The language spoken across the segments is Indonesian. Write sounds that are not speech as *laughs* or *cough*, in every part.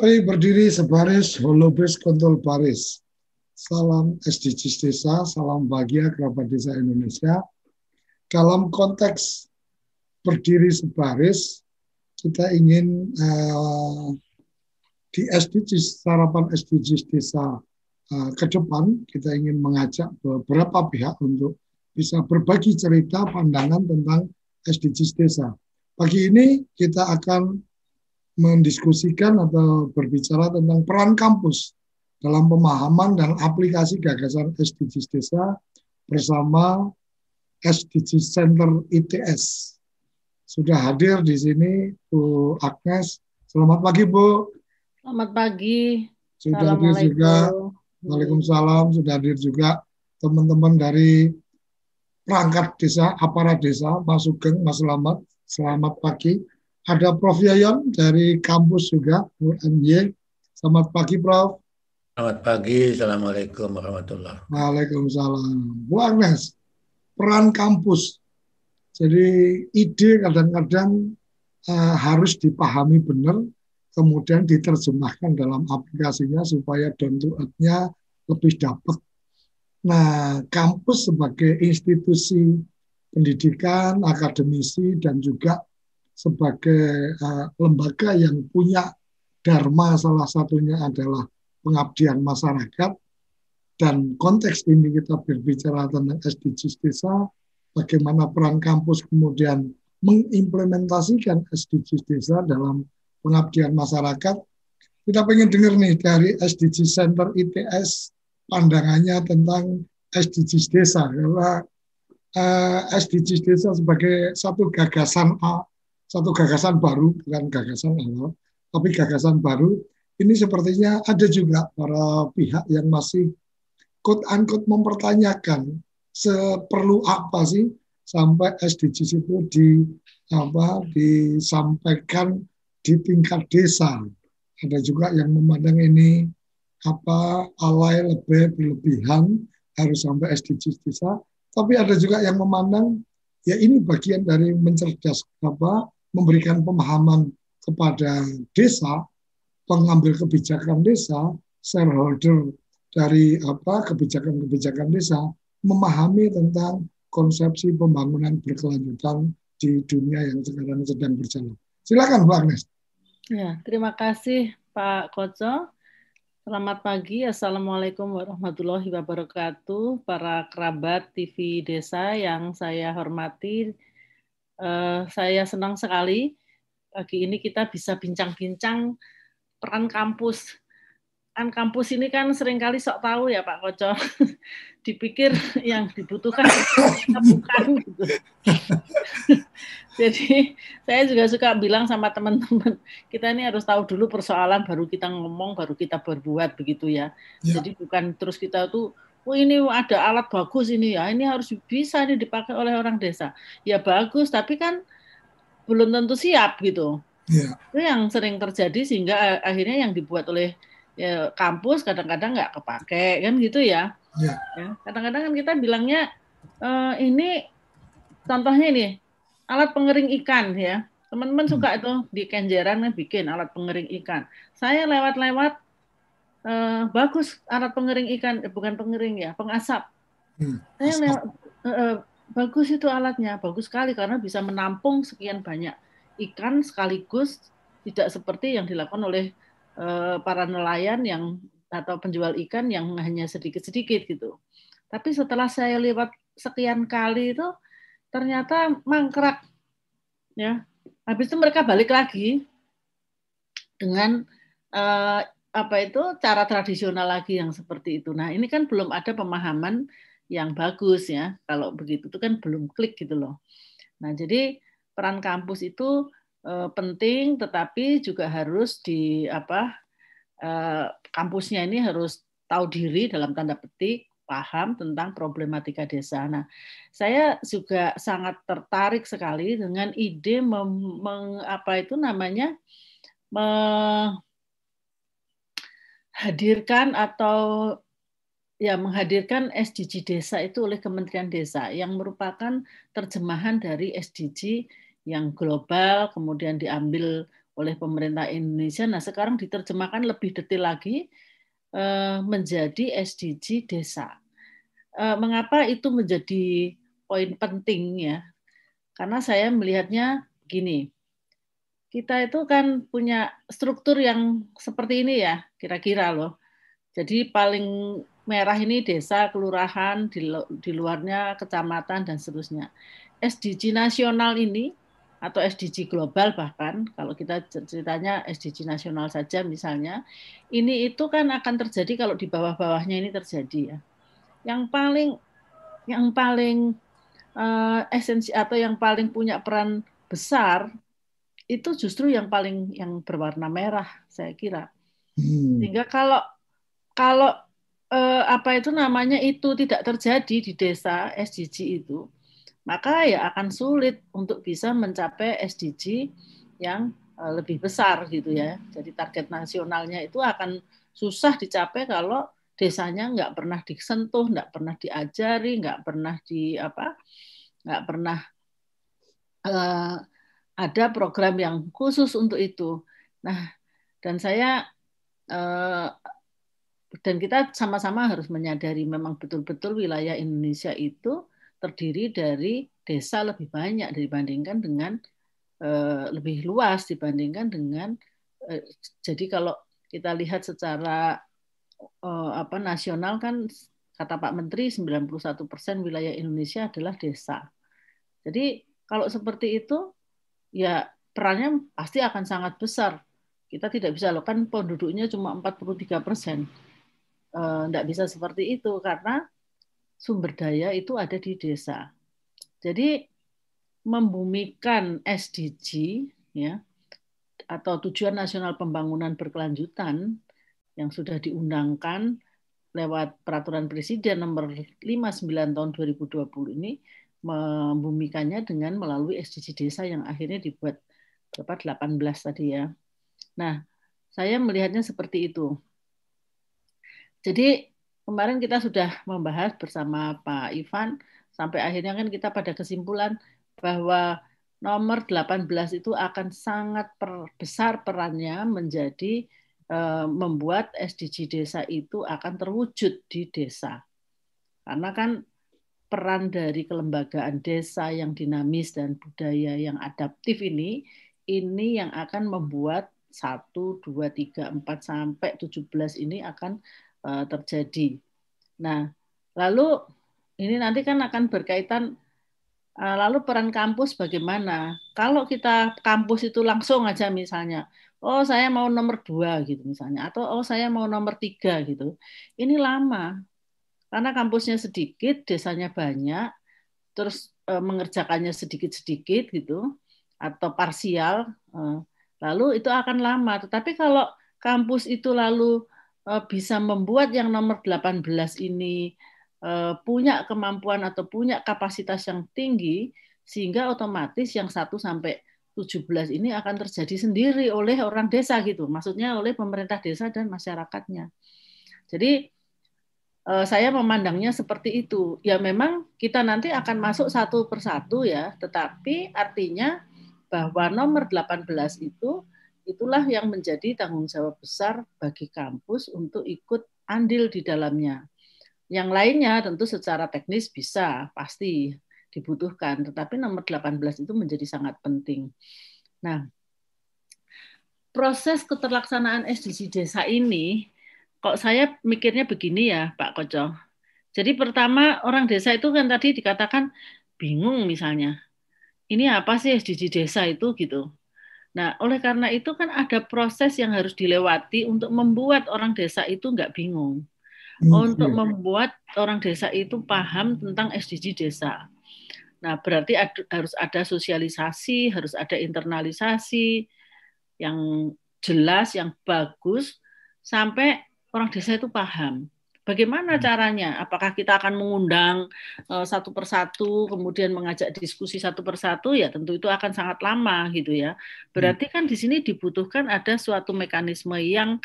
Mari berdiri sebaris, holobris kontrol baris. Salam SDGs Desa, salam bahagia kerabat desa Indonesia. Dalam konteks berdiri sebaris, kita ingin eh, di SDGs, sarapan SDGs Desa eh, ke depan, kita ingin mengajak beberapa pihak untuk bisa berbagi cerita pandangan tentang SDGs Desa. Pagi ini kita akan mendiskusikan atau berbicara tentang peran kampus dalam pemahaman dan aplikasi gagasan SDGs Desa bersama SDGs Center ITS. Sudah hadir di sini Bu Agnes. Selamat pagi Bu. Selamat pagi. Sudah hadir juga. Waalaikumsalam. Sudah hadir juga teman-teman dari perangkat desa, aparat desa, Mas Sugeng, Mas Selamat. Selamat pagi. Ada Prof. Yayon dari kampus juga, UNY. Selamat pagi, Prof. Selamat pagi, Assalamualaikum warahmatullahi Waalaikumsalam. Bu Agnes, peran kampus. Jadi ide kadang-kadang uh, harus dipahami benar, kemudian diterjemahkan dalam aplikasinya supaya down to earth-nya lebih dapat. Nah, kampus sebagai institusi pendidikan, akademisi, dan juga sebagai uh, lembaga yang punya dharma salah satunya adalah pengabdian masyarakat dan konteks ini kita berbicara tentang SDGs desa bagaimana peran kampus kemudian mengimplementasikan SDGs desa dalam pengabdian masyarakat. Kita pengen dengar nih dari SDGs Center ITS pandangannya tentang SDGs desa. Karena uh, SDGs desa sebagai satu gagasan satu gagasan baru, bukan gagasan awal, tapi gagasan baru. Ini sepertinya ada juga para pihak yang masih quote unquote mempertanyakan seperlu apa sih sampai SDGs itu di apa disampaikan di tingkat desa. Ada juga yang memandang ini apa alay lebih berlebihan harus sampai SDGs desa. Tapi ada juga yang memandang ya ini bagian dari mencerdas apa memberikan pemahaman kepada desa, pengambil kebijakan desa, shareholder dari apa kebijakan-kebijakan desa, memahami tentang konsepsi pembangunan berkelanjutan di dunia yang sekarang sedang berjalan. Silakan Bu Agnes. Ya, terima kasih Pak Koco. Selamat pagi, Assalamualaikum warahmatullahi wabarakatuh. Para kerabat TV Desa yang saya hormati, saya senang sekali pagi ini kita bisa bincang-bincang peran kampus. Kan kampus ini kan sering kali sok tahu ya Pak Koco. *laughs* Dipikir yang dibutuhkan bukan gitu. *laughs* Jadi saya juga suka bilang sama teman-teman, kita ini harus tahu dulu persoalan baru kita ngomong, baru kita berbuat begitu ya. ya. Jadi bukan terus kita tuh oh ini ada alat bagus ini ya, ini harus bisa ini dipakai oleh orang desa. Ya bagus, tapi kan belum tentu siap gitu. Ya. Itu yang sering terjadi sehingga akhirnya yang dibuat oleh ya, kampus kadang-kadang nggak kepake kan gitu ya. ya. ya. Kadang-kadang kan kita bilangnya e, ini contohnya ini alat pengering ikan ya. Teman-teman hmm. suka itu di Kenjeran bikin alat pengering ikan. Saya lewat-lewat eh, bagus alat pengering ikan, eh, bukan pengering ya, pengasap. Hmm. Saya eh, bagus itu alatnya, bagus sekali karena bisa menampung sekian banyak ikan sekaligus tidak seperti yang dilakukan oleh eh, para nelayan yang atau penjual ikan yang hanya sedikit-sedikit gitu. Tapi setelah saya lewat sekian kali itu ternyata mangkrak ya habis itu mereka balik lagi dengan uh, apa itu cara tradisional lagi yang seperti itu. Nah ini kan belum ada pemahaman yang bagus ya. Kalau begitu itu kan belum klik gitu loh. Nah jadi peran kampus itu uh, penting tetapi juga harus di apa uh, kampusnya ini harus tahu diri dalam tanda petik paham tentang problematika desa. Nah, saya juga sangat tertarik sekali dengan ide mem, meng, apa itu namanya menghadirkan atau ya menghadirkan SDG desa itu oleh Kementerian Desa yang merupakan terjemahan dari SDG yang global kemudian diambil oleh pemerintah Indonesia. Nah, sekarang diterjemahkan lebih detail lagi eh, menjadi SDG desa. Eh, mengapa itu menjadi poin penting ya? Karena saya melihatnya gini, kita itu kan punya struktur yang seperti ini ya, kira-kira loh. Jadi paling merah ini desa, kelurahan, di, di luarnya kecamatan dan seterusnya. SDG nasional ini atau SDG global bahkan kalau kita ceritanya SDG nasional saja misalnya, ini itu kan akan terjadi kalau di bawah-bawahnya ini terjadi ya yang paling yang paling uh, esensi atau yang paling punya peran besar itu justru yang paling yang berwarna merah saya kira hmm. sehingga kalau kalau uh, apa itu namanya itu tidak terjadi di desa SDG itu maka ya akan sulit untuk bisa mencapai SDG yang uh, lebih besar gitu ya jadi target nasionalnya itu akan susah dicapai kalau desanya nggak pernah disentuh, nggak pernah diajari, nggak pernah di apa, nggak pernah uh, ada program yang khusus untuk itu. Nah, dan saya uh, dan kita sama-sama harus menyadari memang betul-betul wilayah Indonesia itu terdiri dari desa lebih banyak dibandingkan dengan uh, lebih luas dibandingkan dengan uh, jadi kalau kita lihat secara apa nasional kan kata Pak Menteri 91% wilayah Indonesia adalah desa. Jadi kalau seperti itu ya perannya pasti akan sangat besar. Kita tidak bisa loh kan penduduknya cuma 43 persen. Tidak bisa seperti itu karena sumber daya itu ada di desa. Jadi membumikan SDG ya atau tujuan nasional pembangunan berkelanjutan yang sudah diundangkan lewat peraturan presiden nomor 59 tahun 2020 ini membumikannya dengan melalui SDG desa yang akhirnya dibuat berapa 18 tadi ya. Nah, saya melihatnya seperti itu. Jadi kemarin kita sudah membahas bersama Pak Ivan sampai akhirnya kan kita pada kesimpulan bahwa nomor 18 itu akan sangat per, besar perannya menjadi Eh, membuat SDG desa itu akan terwujud di desa. Karena kan peran dari kelembagaan desa yang dinamis dan budaya yang adaptif ini, ini yang akan membuat 1, 2, 3, 4, sampai 17 ini akan uh, terjadi. Nah, lalu ini nanti kan akan berkaitan Uh, lalu peran kampus bagaimana? Kalau kita kampus itu langsung aja misalnya, oh saya mau nomor dua gitu misalnya, atau oh saya mau nomor tiga gitu, ini lama karena kampusnya sedikit, desanya banyak, terus uh, mengerjakannya sedikit-sedikit gitu, atau parsial, uh, lalu itu akan lama. Tetapi kalau kampus itu lalu uh, bisa membuat yang nomor 18 ini punya kemampuan atau punya kapasitas yang tinggi sehingga otomatis yang 1 sampai 17 ini akan terjadi sendiri oleh orang desa gitu. Maksudnya oleh pemerintah desa dan masyarakatnya. Jadi saya memandangnya seperti itu. Ya memang kita nanti akan masuk satu persatu ya, tetapi artinya bahwa nomor 18 itu itulah yang menjadi tanggung jawab besar bagi kampus untuk ikut andil di dalamnya. Yang lainnya tentu secara teknis bisa, pasti dibutuhkan, tetapi nomor 18 itu menjadi sangat penting. Nah, proses keterlaksanaan SDG desa ini, kok saya mikirnya begini ya Pak Koco. Jadi pertama orang desa itu kan tadi dikatakan bingung misalnya. Ini apa sih SDG desa itu gitu. Nah, oleh karena itu kan ada proses yang harus dilewati untuk membuat orang desa itu nggak bingung. Hmm, untuk iya. membuat orang desa itu paham tentang SDG desa. Nah, berarti ad, harus ada sosialisasi, harus ada internalisasi yang jelas, yang bagus, sampai orang desa itu paham. Bagaimana hmm. caranya? Apakah kita akan mengundang uh, satu persatu, kemudian mengajak diskusi satu persatu? Ya tentu itu akan sangat lama gitu ya. Berarti kan di sini dibutuhkan ada suatu mekanisme yang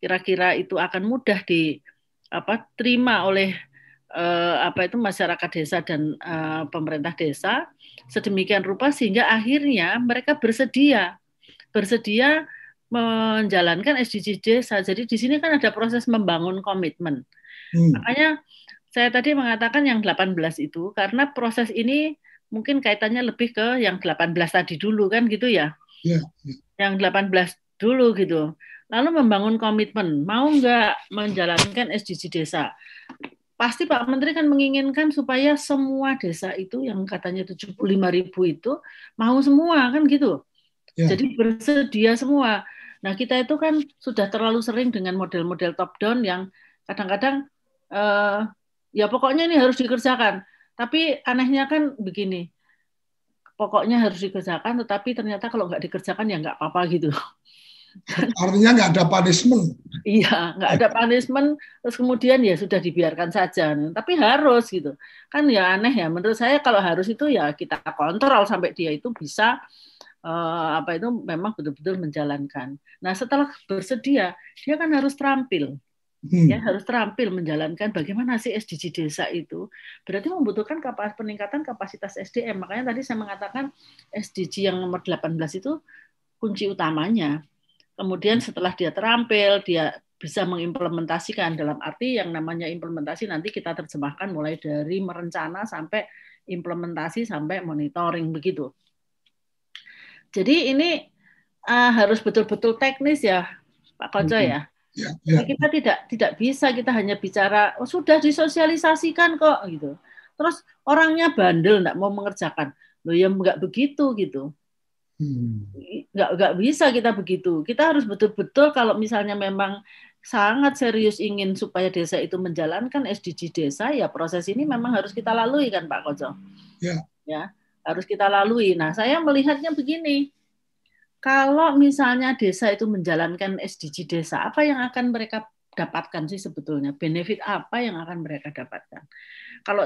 kira-kira itu akan mudah di apa terima oleh uh, apa itu masyarakat desa dan uh, pemerintah desa sedemikian rupa sehingga akhirnya mereka bersedia bersedia menjalankan SDGs desa. Jadi di sini kan ada proses membangun komitmen. Hmm. Makanya saya tadi mengatakan yang 18 itu karena proses ini mungkin kaitannya lebih ke yang 18 tadi dulu kan gitu ya. Yeah. Yang 18 dulu gitu. Lalu membangun komitmen, mau nggak menjalankan SDG desa? Pasti Pak Menteri kan menginginkan supaya semua desa itu yang katanya 75 ribu itu mau semua kan gitu. Yeah. Jadi bersedia semua. Nah kita itu kan sudah terlalu sering dengan model-model top down yang kadang-kadang uh, ya pokoknya ini harus dikerjakan. Tapi anehnya kan begini, pokoknya harus dikerjakan, tetapi ternyata kalau nggak dikerjakan ya nggak apa-apa gitu. Artinya nggak ada punishment. Iya, nggak ada punishment, terus kemudian ya sudah dibiarkan saja. Tapi harus gitu. Kan ya aneh ya, menurut saya kalau harus itu ya kita kontrol sampai dia itu bisa apa itu memang betul-betul menjalankan. Nah setelah bersedia, dia kan harus terampil. Hmm. ya harus terampil menjalankan bagaimana sih SDG desa itu. Berarti membutuhkan kapas peningkatan kapasitas SDM makanya tadi saya mengatakan SDG yang nomor 18 itu kunci utamanya. Kemudian setelah dia terampil dia bisa mengimplementasikan. Dalam arti yang namanya implementasi nanti kita terjemahkan mulai dari merencana sampai implementasi sampai monitoring begitu jadi ini uh, harus betul-betul teknis ya Pak Koco hmm. ya Ya, ya. Kita tidak tidak bisa kita hanya bicara oh, sudah disosialisasikan kok gitu. Terus orangnya bandel nggak mau mengerjakan. Loh ya nggak begitu gitu. Hmm. Nggak nggak bisa kita begitu. Kita harus betul-betul kalau misalnya memang sangat serius ingin supaya desa itu menjalankan SDG desa ya proses ini memang harus kita lalui kan Pak Koco. Ya. Ya, harus kita lalui. Nah, saya melihatnya begini kalau misalnya desa itu menjalankan SDG desa, apa yang akan mereka dapatkan sih sebetulnya? Benefit apa yang akan mereka dapatkan? Kalau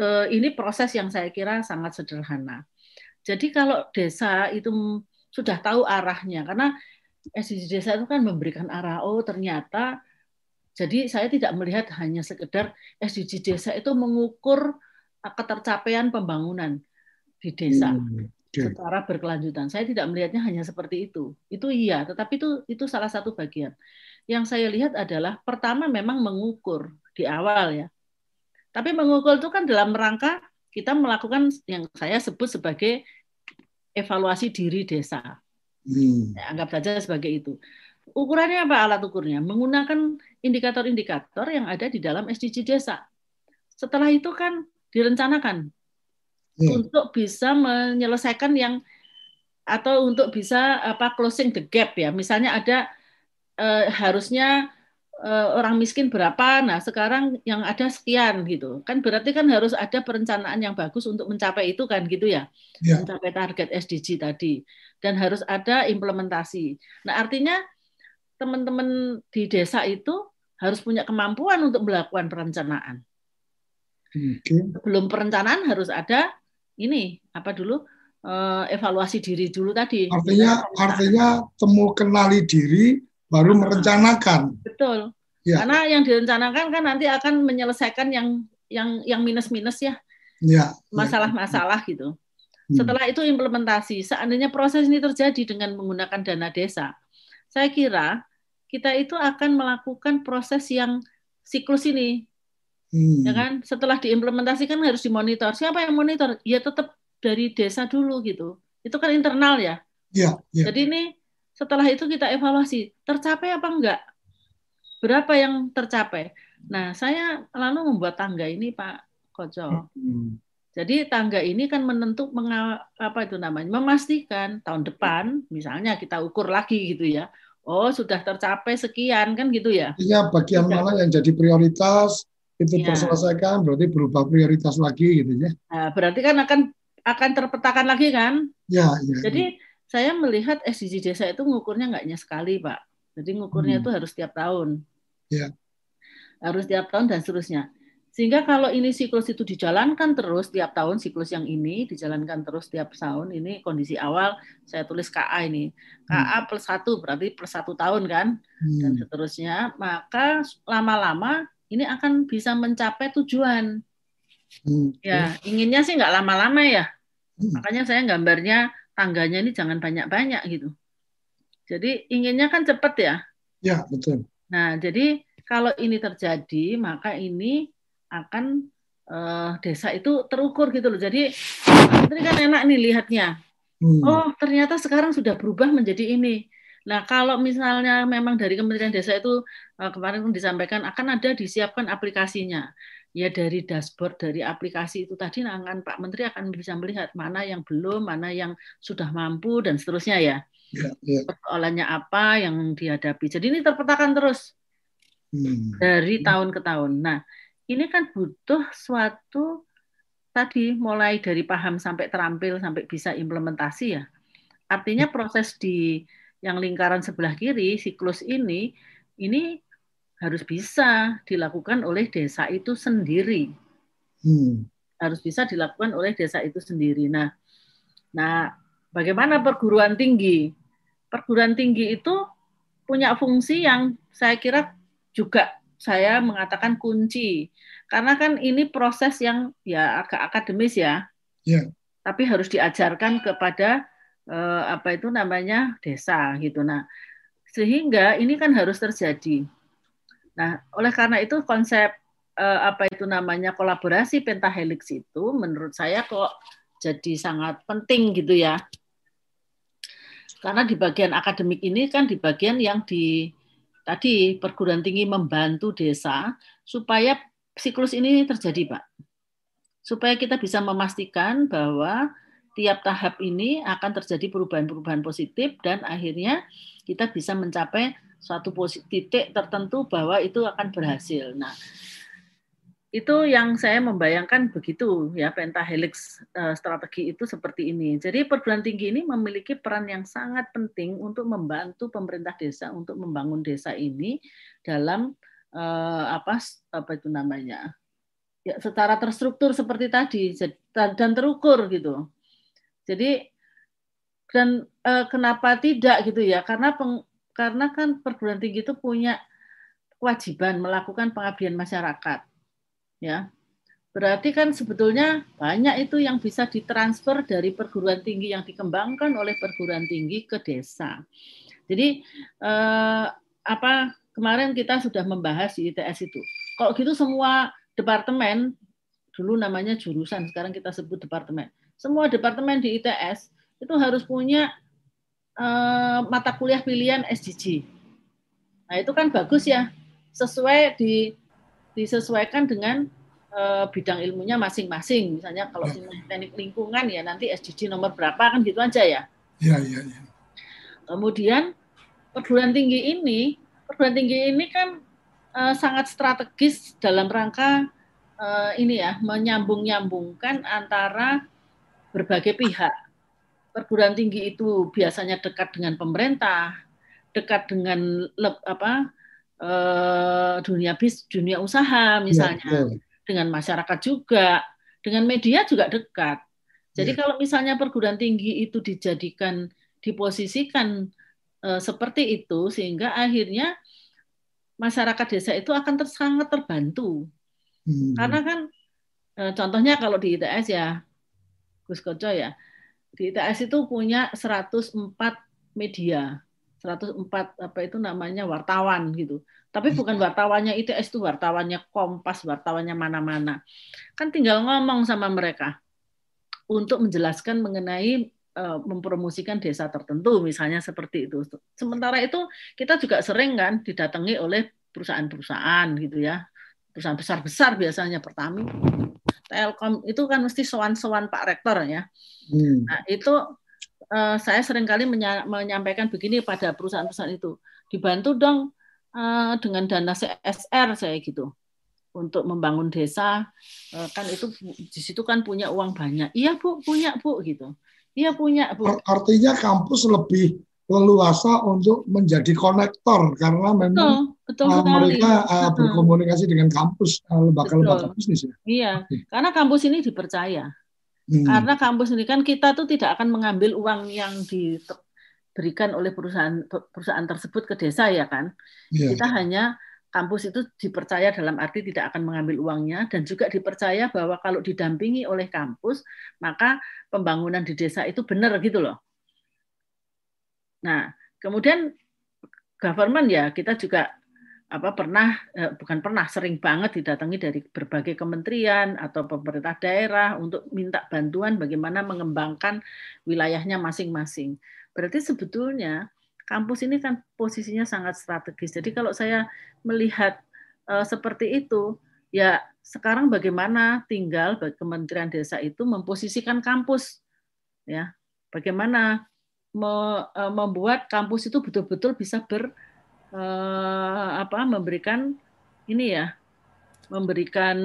eh, ini proses yang saya kira sangat sederhana. Jadi kalau desa itu sudah tahu arahnya, karena SDG desa itu kan memberikan arah. Oh ternyata, jadi saya tidak melihat hanya sekedar SDG desa itu mengukur ketercapaian pembangunan di desa. Hmm secara berkelanjutan. Saya tidak melihatnya hanya seperti itu. Itu iya, tetapi itu itu salah satu bagian. Yang saya lihat adalah pertama memang mengukur di awal ya. Tapi mengukur itu kan dalam rangka kita melakukan yang saya sebut sebagai evaluasi diri desa. Hmm. Ya, anggap saja sebagai itu. Ukurannya apa alat ukurnya? Menggunakan indikator-indikator yang ada di dalam SDG desa. Setelah itu kan direncanakan Ya. untuk bisa menyelesaikan yang atau untuk bisa apa closing the gap ya. Misalnya ada eh, harusnya eh, orang miskin berapa, nah sekarang yang ada sekian gitu. Kan berarti kan harus ada perencanaan yang bagus untuk mencapai itu kan gitu ya. Ya. Mencapai target SDG tadi dan harus ada implementasi. Nah, artinya teman-teman di desa itu harus punya kemampuan untuk melakukan perencanaan. Oke. Belum perencanaan harus ada ini apa dulu eh, evaluasi diri dulu tadi. Artinya artinya temu kenali diri baru merencanakan. Betul. Ya. Karena yang direncanakan kan nanti akan menyelesaikan yang yang yang minus-minus ya, Ya. masalah-masalah gitu. Hmm. Setelah itu implementasi. Seandainya proses ini terjadi dengan menggunakan dana desa, saya kira kita itu akan melakukan proses yang siklus ini, Hmm. ya kan? Setelah diimplementasikan harus dimonitor. Siapa yang monitor? Ya tetap dari desa dulu gitu. Itu kan internal ya. Ya, ya. Jadi ini setelah itu kita evaluasi, tercapai apa enggak? Berapa yang tercapai? Nah, saya lalu membuat tangga ini, Pak Koco. Hmm. Jadi tangga ini kan menentuk menga- apa itu namanya? memastikan tahun depan misalnya kita ukur lagi gitu ya. Oh, sudah tercapai sekian kan gitu ya. Artinya bagian mana yang jadi prioritas itu Ya. terselesaikan berarti berubah prioritas lagi gitu ya. Nah, berarti kan akan akan terpetakan lagi kan? Ya, ya. Jadi saya melihat SDG desa itu ngukurnya nggak hanya sekali, Pak. Jadi ngukurnya Hmm. itu harus tiap tahun. Ya. Harus tiap tahun dan seterusnya. Sehingga kalau ini siklus itu dijalankan terus tiap tahun, siklus yang ini dijalankan terus tiap tahun, ini kondisi awal saya tulis KA ini. KA plus satu berarti plus satu tahun kan, dan Hmm. seterusnya. Maka lama-lama ini akan bisa mencapai tujuan. Hmm. Ya, inginnya sih nggak lama-lama ya. Hmm. Makanya saya gambarnya tangganya ini jangan banyak-banyak gitu. Jadi inginnya kan cepat ya. Ya, betul. Nah, jadi kalau ini terjadi, maka ini akan eh, desa itu terukur gitu loh. Jadi Menteri kan enak nih lihatnya. Hmm. Oh, ternyata sekarang sudah berubah menjadi ini. Nah, kalau misalnya memang dari Kementerian Desa itu eh, kemarin pun disampaikan akan ada disiapkan aplikasinya. Ya dari dashboard dari aplikasi itu tadi nah, kan Pak Menteri akan bisa melihat mana yang belum, mana yang sudah mampu dan seterusnya ya. Ya, ya. Persoalannya apa yang dihadapi. Jadi ini terpetakan terus Hmm. dari tahun ke tahun. Nah, ini kan butuh suatu tadi mulai dari paham sampai terampil sampai bisa implementasi ya. Artinya proses di yang lingkaran sebelah kiri siklus ini ini harus bisa dilakukan oleh desa itu sendiri. Hmm. Harus bisa dilakukan oleh desa itu sendiri. Nah, nah bagaimana perguruan tinggi? Perguruan tinggi itu punya fungsi yang saya kira juga saya mengatakan kunci karena kan ini proses yang ya agak akademis ya Ya. tapi harus diajarkan kepada eh, apa itu namanya desa gitu. Nah sehingga ini kan harus terjadi. Nah oleh karena itu konsep eh, apa itu namanya kolaborasi pentahelix itu menurut saya kok jadi sangat penting gitu ya. Karena di bagian akademik ini kan di bagian yang di tadi perguruan tinggi membantu desa supaya siklus ini terjadi, Pak. Supaya kita bisa memastikan bahwa tiap tahap ini akan terjadi perubahan-perubahan positif dan akhirnya kita bisa mencapai suatu titik tertentu bahwa itu akan berhasil. Nah, itu yang saya membayangkan begitu ya pentahelix strategi itu seperti ini. Jadi perguruan tinggi ini memiliki peran yang sangat penting untuk membantu pemerintah desa untuk membangun desa ini dalam eh, apa apa itu namanya ya secara terstruktur seperti tadi dan terukur gitu. Jadi dan eh, kenapa tidak gitu ya? Karena peng, karena kan perguruan tinggi itu punya kewajiban melakukan pengabdian masyarakat ya. Berarti kan sebetulnya banyak itu yang bisa ditransfer dari perguruan tinggi yang dikembangkan oleh perguruan tinggi ke desa. Jadi eh, apa kemarin kita sudah membahas di ITS itu. Kalau gitu semua departemen dulu namanya jurusan sekarang kita sebut departemen semua departemen di ITS itu harus punya eh, mata kuliah pilihan SDG nah itu kan bagus ya sesuai di disesuaikan dengan eh, bidang ilmunya masing-masing. Misalnya kalau teknik lingkungan ya nanti SDG nomor berapa kan gitu aja ya. Iya, iya, iya. Kemudian perguruan tinggi ini, perguruan tinggi ini kan uh, sangat strategis dalam rangka uh, ini ya menyambung-nyambungkan antara berbagai pihak. Perguruan tinggi itu biasanya dekat dengan pemerintah, dekat dengan apa uh, dunia bis, dunia usaha misalnya, ya, ya. dengan masyarakat juga, dengan media juga dekat. Jadi ya. kalau misalnya perguruan tinggi itu dijadikan diposisikan uh, seperti itu sehingga akhirnya masyarakat desa itu akan ter, sangat terbantu. Hmm. Karena kan uh, contohnya kalau di ITS ya Gus Koco ya. Di ITS itu punya 104 media. 104 apa itu namanya wartawan gitu. Tapi bukan wartawannya ITS itu wartawannya Kompas, wartawannya mana-mana. Kan tinggal ngomong sama mereka untuk menjelaskan mengenai Eh, mempromosikan desa tertentu misalnya seperti itu. Sementara itu kita juga sering kan didatangi oleh perusahaan-perusahaan gitu ya. Perusahaan besar-besar biasanya Pertamina, Telkom itu kan mesti sowan-sowan Pak Rektor ya. Hmm. Nah, itu uh, saya sering kali menya menyampaikan begini pada perusahaan-perusahaan itu. Dibantu dong uh, dengan dana CSR saya gitu untuk membangun desa kan itu di situ kan punya uang banyak. Iya Bu, punya Bu gitu. Iya punya, Bu. Artinya kampus lebih leluasa untuk menjadi konektor karena memang betul, betul uh, mereka uh, berkomunikasi dengan kampus lembaga-lembaga uh, bisnis ya. Iya, okay. karena kampus ini dipercaya. Hmm. Karena kampus ini kan kita tuh tidak akan mengambil uang yang diberikan oleh perusahaan perusahaan tersebut ke desa ya kan. Yeah. Kita hanya kampus itu dipercaya dalam arti tidak akan mengambil uangnya dan juga dipercaya bahwa kalau didampingi oleh kampus maka pembangunan di desa itu benar gitu loh. Nah, kemudian government ya kita juga apa pernah eh, bukan pernah sering banget didatangi dari berbagai kementerian atau pemerintah daerah untuk minta bantuan bagaimana mengembangkan wilayahnya masing-masing. Berarti sebetulnya kampus ini kan posisinya sangat strategis. Jadi kalau saya melihat uh, seperti itu, ya sekarang bagaimana tinggal Kementerian Desa itu memposisikan kampus, ya, bagaimana me, uh, membuat kampus itu betul-betul bisa ber uh, apa memberikan ini ya, memberikan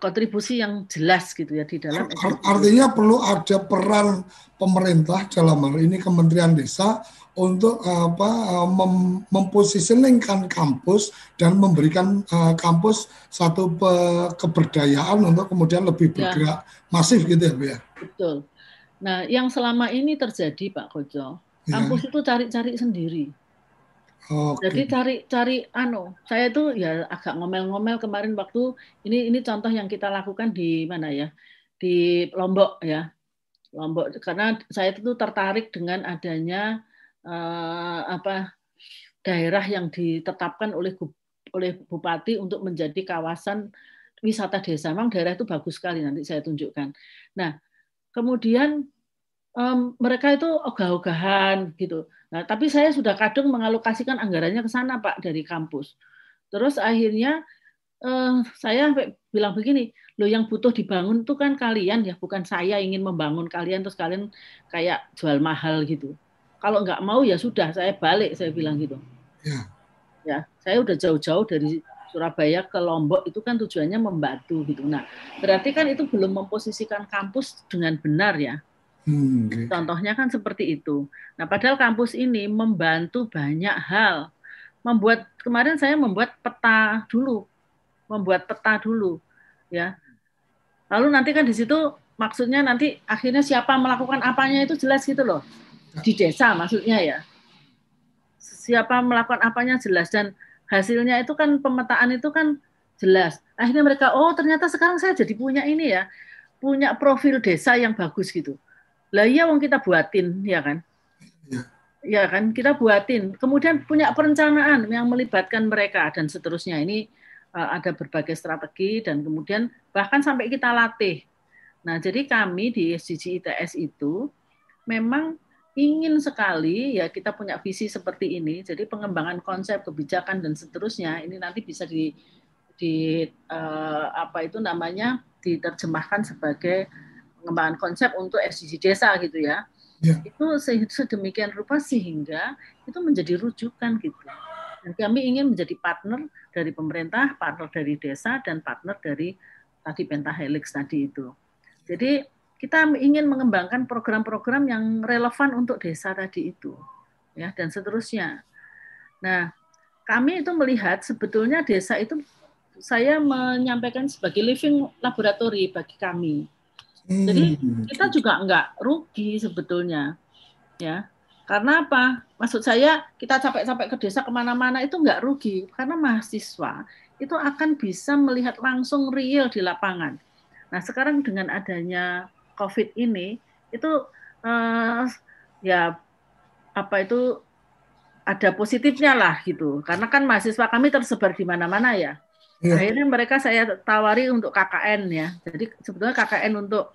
kontribusi yang jelas gitu ya di dalam. Artinya perlu ada peran pemerintah dalam hal ini Kementerian Desa untuk apa mem mempositioningkan kampus dan memberikan uh, kampus satu pe keberdayaan untuk kemudian lebih ya. bergerak ya. masif gitu ya Bu ya. Betul. Nah, yang selama ini terjadi Pak Kojo, ya. kampus itu cari-cari sendiri. Okay. Jadi cari-cari ano, saya tuh ya agak ngomel-ngomel kemarin waktu ini ini contoh yang kita lakukan di mana ya? Di Lombok ya. Lombok karena saya itu tertarik dengan adanya uh, apa daerah yang ditetapkan oleh oleh bupati untuk menjadi kawasan wisata desa. Memang daerah itu bagus sekali nanti saya tunjukkan. Nah, kemudian um, mereka itu ogah-ogahan gitu. Nah, tapi saya sudah kadung mengalokasikan anggarannya ke sana Pak dari kampus. Terus akhirnya uh, saya bilang begini, lo yang butuh dibangun itu kan kalian ya, bukan saya ingin membangun kalian terus kalian kayak jual mahal gitu. Kalau nggak mau ya sudah, saya balik, saya bilang gitu. Ya. Ya, saya udah jauh-jauh dari Surabaya ke Lombok itu kan tujuannya membantu gitu. Nah, berarti kan itu belum memposisikan kampus dengan benar ya. Hmm, okay. Contohnya kan seperti itu. Nah, padahal kampus ini membantu banyak hal. Membuat kemarin saya membuat peta dulu, membuat peta dulu, ya. Lalu nanti kan di situ maksudnya nanti akhirnya siapa melakukan apanya itu jelas gitu loh di desa maksudnya ya. Siapa melakukan apanya jelas dan hasilnya itu kan pemetaan itu kan jelas. Akhirnya mereka oh ternyata sekarang saya jadi punya ini ya, punya profil desa yang bagus gitu. Lah iya wong kita buatin ya kan. Ya. ya kan kita buatin. Kemudian punya perencanaan yang melibatkan mereka dan seterusnya. Ini uh, ada berbagai strategi dan kemudian bahkan sampai kita latih. Nah, jadi kami di SDG ITS itu memang ingin sekali ya kita punya visi seperti ini. Jadi pengembangan konsep kebijakan dan seterusnya ini nanti bisa di di uh, apa itu namanya diterjemahkan sebagai pengembangan konsep untuk SDG desa gitu ya. ya. Itu sedemikian rupa sehingga itu menjadi rujukan gitu. Dan kami ingin menjadi partner dari pemerintah, partner dari desa, dan partner dari tadi pentahelix tadi itu. Jadi kita ingin mengembangkan program-program yang relevan untuk desa tadi itu, ya dan seterusnya. Nah, kami itu melihat sebetulnya desa itu saya menyampaikan sebagai living laboratory bagi kami. Jadi hmm. kita juga enggak rugi sebetulnya, ya. Karena apa? Maksud saya kita capek-capek ke desa ke mana-mana itu enggak rugi karena mahasiswa itu akan bisa melihat langsung real di lapangan. Nah sekarang dengan adanya COVID ini itu uh, ya apa itu ada positifnya lah gitu. Karena kan mahasiswa kami tersebar di mana-mana ya. Ya. Akhirnya mereka saya tawari untuk KKN ya. Jadi sebetulnya KKN untuk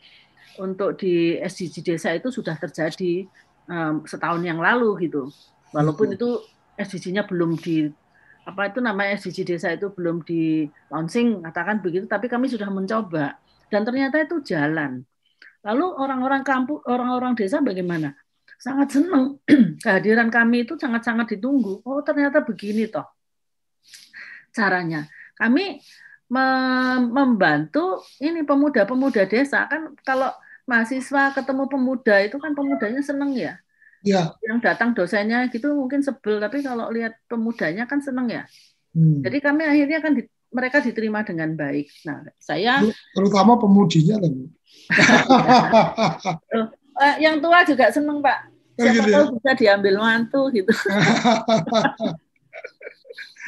untuk di SDG desa itu sudah terjadi um, setahun yang lalu gitu. Walaupun hmm. itu SDG-nya belum di apa itu namanya SDG desa itu belum di launching katakan begitu, tapi kami sudah mencoba dan ternyata itu jalan. Lalu orang-orang kampung, orang-orang desa bagaimana? Sangat senang *clears throat* kehadiran kami itu sangat-sangat ditunggu. Oh ternyata begini toh caranya kami membantu ini pemuda-pemuda desa kan kalau mahasiswa ketemu pemuda itu kan pemudanya seneng ya. Ya. Yang datang dosennya gitu mungkin sebel tapi kalau lihat pemudanya kan seneng ya. Hmm. Jadi kami akhirnya kan mereka diterima dengan baik. Nah, saya terutama pemudinya kan. yang tua juga seneng Pak. Oh, Siapa gitu ya? tahu bisa diambil mantu gitu. *laughs*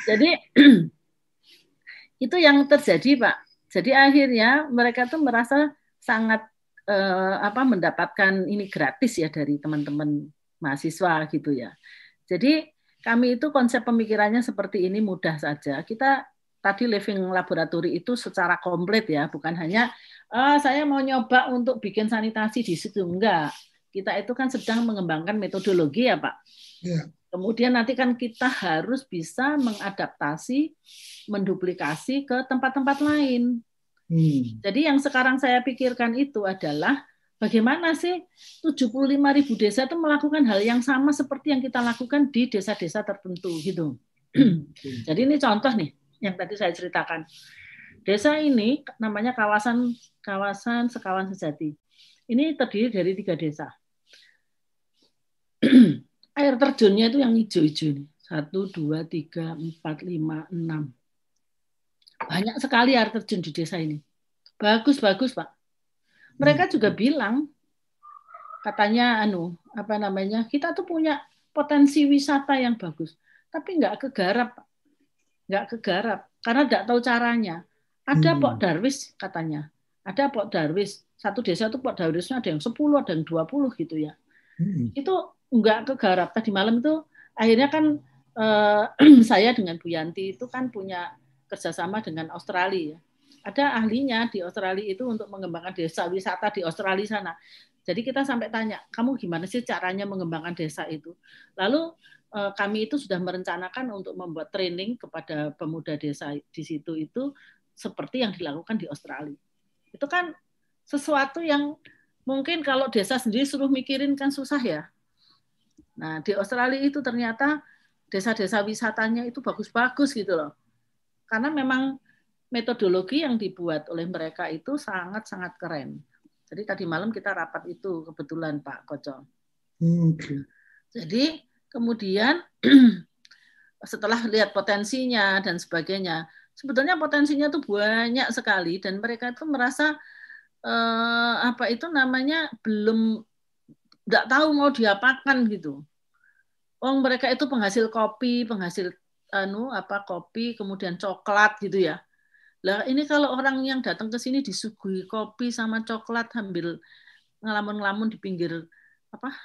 Jadi *clears throat* itu yang terjadi pak jadi akhirnya mereka tuh merasa sangat eh, apa mendapatkan ini gratis ya dari teman-teman mahasiswa gitu ya jadi kami itu konsep pemikirannya seperti ini mudah saja kita tadi living laboratory itu secara komplit ya bukan hanya oh, saya mau nyoba untuk bikin sanitasi di situ enggak kita itu kan sedang mengembangkan metodologi ya pak yeah. Kemudian nanti kan kita harus bisa mengadaptasi, menduplikasi ke tempat-tempat lain. Hmm. Jadi yang sekarang saya pikirkan itu adalah bagaimana sih 75 ribu desa itu melakukan hal yang sama seperti yang kita lakukan di desa-desa tertentu gitu. Hmm. Jadi ini contoh nih yang tadi saya ceritakan. Desa ini namanya kawasan kawasan Sekawan Sejati. Ini terdiri dari tiga desa *clears throat* air terjunnya itu yang hijau-hijau ini. Satu, dua, tiga, empat, lima, enam. Banyak sekali air terjun di desa ini. Bagus, bagus, Pak. Mereka juga hmm. bilang, katanya, anu, apa namanya, kita tuh punya potensi wisata yang bagus. Tapi nggak kegarap, Pak. Nggak kegarap, karena nggak tahu caranya. Ada hmm. Pok Darwis, katanya. Ada Pok Darwis. Satu desa itu Pok Darwisnya ada yang 10, ada yang 20 gitu ya. Hmm. Itu nggak kegarap tadi malam itu akhirnya kan eh, *clears throat* saya dengan Bu Yanti itu kan punya kerjasama dengan Australia ada ahlinya di Australia itu untuk mengembangkan desa wisata di Australia sana jadi kita sampai tanya kamu gimana sih caranya mengembangkan desa itu lalu kami itu sudah merencanakan untuk membuat training kepada pemuda desa di situ itu seperti yang dilakukan di Australia itu kan sesuatu yang mungkin kalau desa sendiri suruh mikirin kan susah ya Nah, di Australia itu ternyata desa-desa wisatanya itu bagus-bagus gitu loh. Karena memang metodologi yang dibuat oleh mereka itu sangat-sangat keren. Jadi tadi malam kita rapat itu kebetulan Pak Koco. Hmm, okay. Jadi kemudian *clears throat* setelah lihat potensinya dan sebagainya, sebetulnya potensinya tuh banyak sekali dan mereka itu merasa eh, apa itu namanya belum nggak tahu mau diapakan gitu. Oh mereka itu penghasil kopi, penghasil anu apa kopi, kemudian coklat gitu ya. Lah ini kalau orang yang datang ke sini disuguhi kopi sama coklat sambil ngelamun-ngelamun di pinggir apa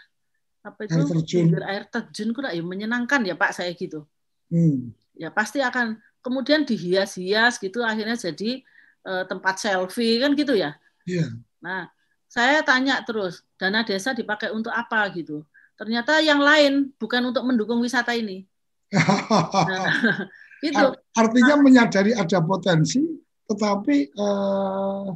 apa itu air terjun. air terjun kuda ya menyenangkan ya Pak saya gitu. Hmm. Ya pasti akan kemudian dihias-hias gitu akhirnya jadi uh, tempat selfie kan gitu ya. Yeah. Nah, saya tanya terus, dana desa dipakai untuk apa gitu. Ternyata yang lain bukan untuk mendukung wisata ini. *laughs* nah, Gitu. Artinya menyadari ada potensi, tetapi uh,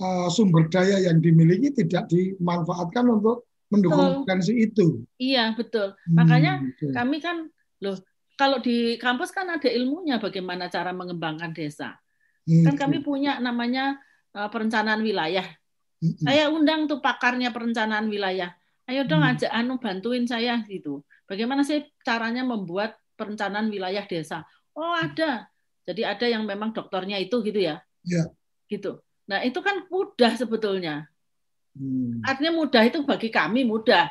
uh, sumber daya yang dimiliki tidak dimanfaatkan untuk mendukung potensi itu. Iya betul. Hmm, Makanya betul. kami kan loh kalau di kampus kan ada ilmunya bagaimana cara mengembangkan desa. Hmm, kan kami punya namanya uh, perencanaan wilayah. Hmm. Saya undang tuh pakarnya perencanaan wilayah. Ayo dong hmm. ajak anu bantuin saya gitu. Bagaimana sih caranya membuat perencanaan wilayah desa? Oh ada. Jadi ada yang memang dokternya itu gitu ya. Ya. Gitu. Nah itu kan mudah sebetulnya. Hmm. Artinya mudah itu bagi kami mudah.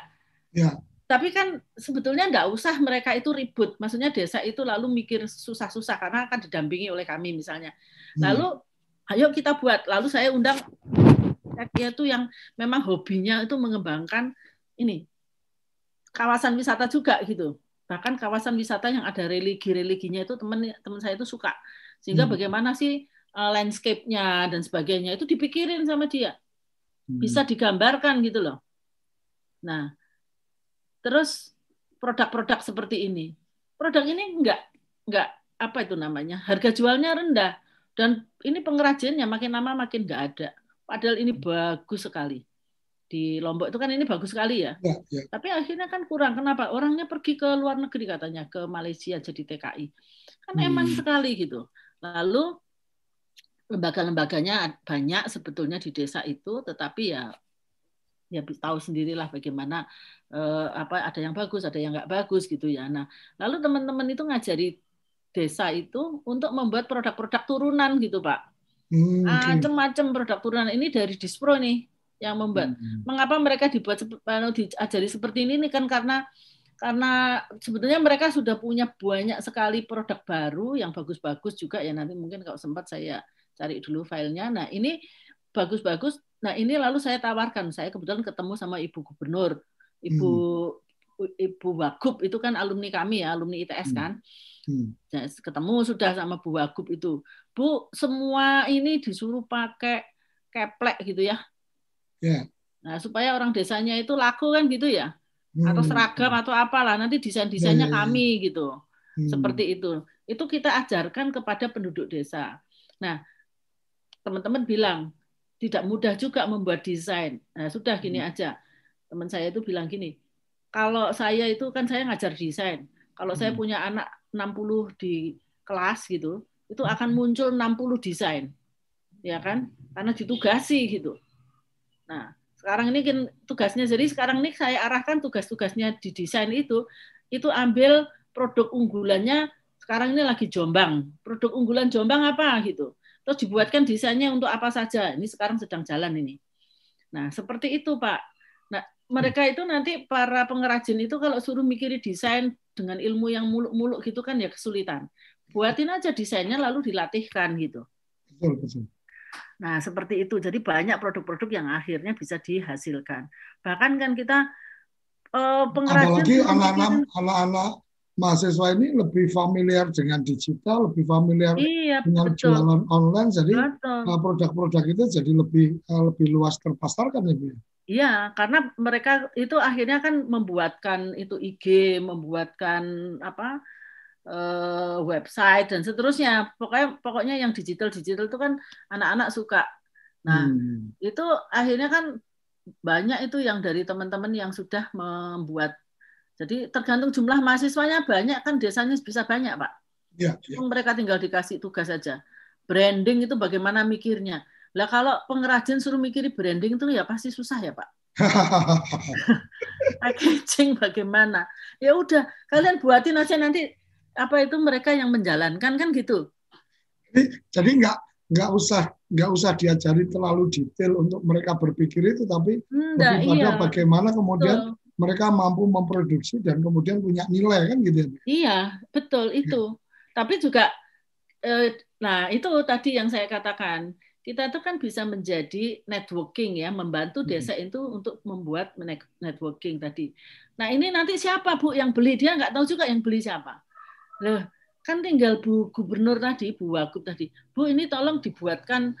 Ya. Tapi kan sebetulnya enggak usah mereka itu ribut. Maksudnya desa itu lalu mikir susah-susah karena akan didampingi oleh kami misalnya. Hmm. Lalu hmm. ayo kita buat. Lalu saya undang itu yang memang hobinya itu mengembangkan ini kawasan wisata juga gitu bahkan kawasan wisata yang ada religi-religinya itu teman teman saya itu suka sehingga hmm. bagaimana sih uh, landscape-nya dan sebagainya itu dipikirin sama dia. Bisa digambarkan gitu loh nah terus produk-produk seperti ini produk ini enggak enggak apa itu namanya harga jualnya rendah dan ini pengrajinnya makin lama makin enggak ada padahal ini bagus sekali di Lombok itu kan ini bagus sekali ya. ya, ya. Tapi akhirnya kan kurang. Kenapa? Orangnya pergi ke luar negeri katanya, ke Malaysia jadi TKI. Kan hmm. eman sekali gitu. Lalu lembaga-lembaganya banyak sebetulnya di desa itu, tetapi ya ya tahu sendirilah bagaimana eh, apa ada yang bagus, ada yang nggak bagus gitu ya. Nah, lalu teman-teman itu ngajari desa itu untuk membuat produk-produk turunan gitu, Pak. Hmm, Macam-macam produk turunan ini dari Dispro nih yang membuat. Hmm. Mengapa mereka dibuat anu, diajari seperti ini? Ini kan karena karena sebetulnya mereka sudah punya banyak sekali produk baru yang bagus-bagus juga ya nanti mungkin kalau sempat saya cari dulu filenya. Nah ini bagus-bagus. Nah ini lalu saya tawarkan. Saya kebetulan ketemu sama ibu gubernur, ibu hmm. ibu Wagub itu kan alumni kami ya, alumni ITS hmm. kan. Hmm. Nah, ketemu sudah sama Bu Wagub itu. Bu, semua ini disuruh pakai keplek gitu ya. Yeah. Nah, supaya orang desanya itu laku kan gitu ya. Hmm. Atau seragam atau apalah nanti desain-desainnya yeah, yeah, yeah. kami gitu. Hmm. Seperti itu. Itu kita ajarkan kepada penduduk desa. Nah, teman-teman bilang tidak mudah juga membuat desain. Nah, sudah gini hmm. aja. Teman saya itu bilang gini, kalau saya itu kan saya ngajar desain. Kalau hmm. saya punya anak 60 di kelas gitu, itu akan hmm. muncul 60 desain. Ya kan? Karena ditugasi gitu. Nah, sekarang ini kan tugasnya jadi sekarang ini saya arahkan tugas-tugasnya di desain itu itu ambil produk unggulannya sekarang ini lagi Jombang. Produk unggulan Jombang apa gitu. Terus dibuatkan desainnya untuk apa saja. Ini sekarang sedang jalan ini. Nah, seperti itu, Pak. Nah, mereka itu nanti para pengrajin itu kalau suruh mikiri desain dengan ilmu yang muluk-muluk gitu kan ya kesulitan. Buatin aja desainnya lalu dilatihkan gitu. Betul, betul. Nah, seperti itu. Jadi banyak produk-produk yang akhirnya bisa dihasilkan. Bahkan kan kita uh, pengrajin apalagi anak-anak anak-anak mahasiswa ini lebih familiar dengan digital, lebih familiar iya, dengan betul. jualan online, jadi eh, produk-produk itu jadi lebih eh, lebih luas terpasarkan ya, Bu. Iya, karena mereka itu akhirnya kan membuatkan itu IG, membuatkan apa uh, website dan seterusnya. Pokoknya pokoknya yang digital digital itu kan anak-anak suka. Nah, hmm. itu akhirnya kan banyak itu yang dari teman-teman yang sudah membuat. Jadi tergantung jumlah mahasiswanya banyak kan desanya bisa banyak, Pak. Ya, ya. Mereka tinggal dikasih tugas saja. Branding itu bagaimana mikirnya. Lah kalau pengrajin suruh mikiri branding itu ya pasti susah ya, Pak. *laughs* Packaging bagaimana? Ya udah, kalian buatin aja nanti apa itu mereka yang menjalankan kan gitu. Jadi, jadi nggak nggak usah nggak usah diajari terlalu detail untuk mereka berpikir itu, tapi Nggak, iya. bagaimana kemudian betul. Mereka mampu memproduksi dan kemudian punya nilai kan gitu ya. Iya betul itu. Ya. Tapi juga eh, nah itu tadi yang saya katakan kita itu kan bisa menjadi networking ya, membantu desa itu untuk membuat networking tadi. Nah ini nanti siapa bu yang beli dia nggak tahu juga yang beli siapa. Loh, kan tinggal Bu Gubernur tadi, Bu Wagub tadi. Bu ini tolong dibuatkan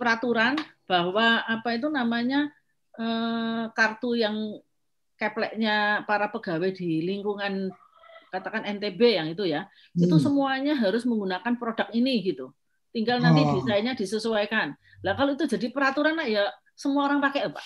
peraturan bahwa apa itu namanya eh, kartu yang kepleknya para pegawai di lingkungan katakan NTB yang itu ya, hmm. itu semuanya harus menggunakan produk ini gitu. Tinggal nanti oh. desainnya disesuaikan. Lah kalau itu jadi peraturan ya semua orang pakai apa?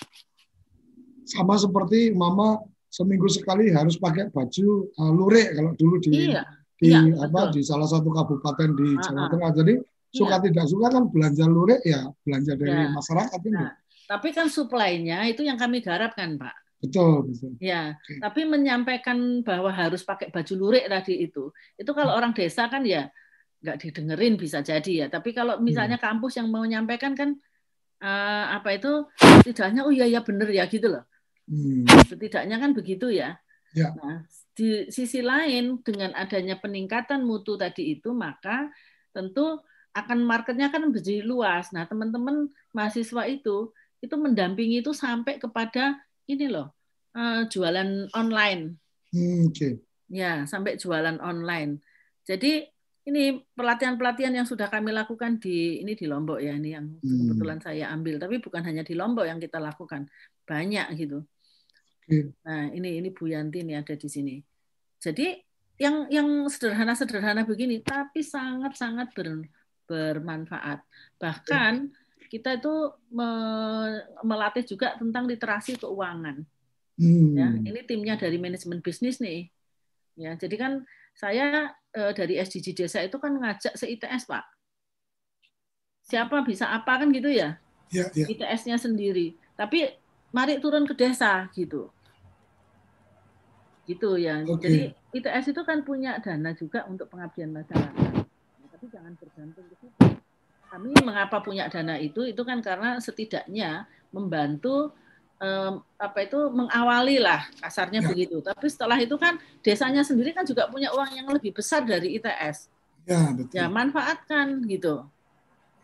Sama seperti mama seminggu sekali harus pakai baju uh, lurik kalau dulu di iya, di iya, apa betul. di salah satu kabupaten di uh, Jawa Tengah. Jadi suka iya. tidak suka kan belanja lurik ya belanja dari ya. masyarakat ini. Nah, tapi kan suplainya itu yang kami garap kan, Pak. Betul, betul. Ya, tapi menyampaikan bahwa harus pakai baju lurik tadi itu, itu kalau hmm. orang desa kan ya nggak didengerin bisa jadi ya. Tapi kalau misalnya hmm. kampus yang mau menyampaikan kan uh, apa itu setidaknya oh iya ya benar ya gitu loh. Hmm. Setidaknya kan begitu ya. ya. Nah, di sisi lain dengan adanya peningkatan mutu tadi itu maka tentu akan marketnya kan menjadi luas. Nah, teman-teman mahasiswa itu itu mendampingi itu sampai kepada ini loh uh, jualan online. Hmm, Oke. Okay. Ya sampai jualan online. Jadi ini pelatihan-pelatihan yang sudah kami lakukan di ini di Lombok ya ini yang hmm. kebetulan saya ambil. Tapi bukan hanya di Lombok yang kita lakukan banyak gitu. Okay. Nah ini ini Bu Yanti ini ada di sini. Jadi yang yang sederhana-sederhana begini tapi sangat-sangat ber, bermanfaat. Bahkan kita itu melatih juga tentang literasi keuangan. Hmm. Ya, ini timnya dari manajemen bisnis nih. Ya, jadi kan saya eh, dari SDG Desa itu kan ngajak se ITS Pak. Siapa bisa apa kan gitu ya? Ya, ya. ITS-nya sendiri. Tapi mari turun ke desa gitu. Gitu ya. Okay. Jadi ITS itu kan punya dana juga untuk pengabdian masyarakat. tapi jangan bergantung ke situ kami mengapa punya dana itu itu kan karena setidaknya membantu um, apa itu mengawali lah kasarnya ya. begitu. Tapi setelah itu kan desanya sendiri kan juga punya uang yang lebih besar dari ITS. Ya, betul. Ya, manfaatkan gitu.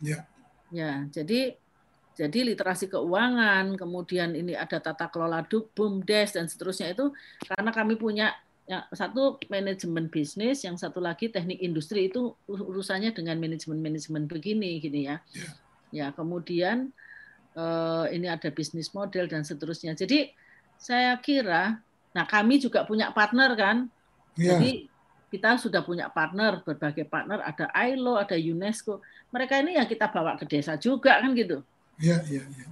Ya. Ya, jadi jadi literasi keuangan, kemudian ini ada tata kelola BUMDes dan seterusnya itu karena kami punya yang satu manajemen bisnis, yang satu lagi teknik industri itu urusannya dengan manajemen-manajemen begini gini ya. Yeah. Ya, kemudian uh, ini ada bisnis model dan seterusnya. Jadi saya kira nah kami juga punya partner kan. Yeah. Jadi kita sudah punya partner, berbagai partner, ada ILO, ada UNESCO. Mereka ini yang kita bawa ke desa juga kan gitu. Iya, iya, iya.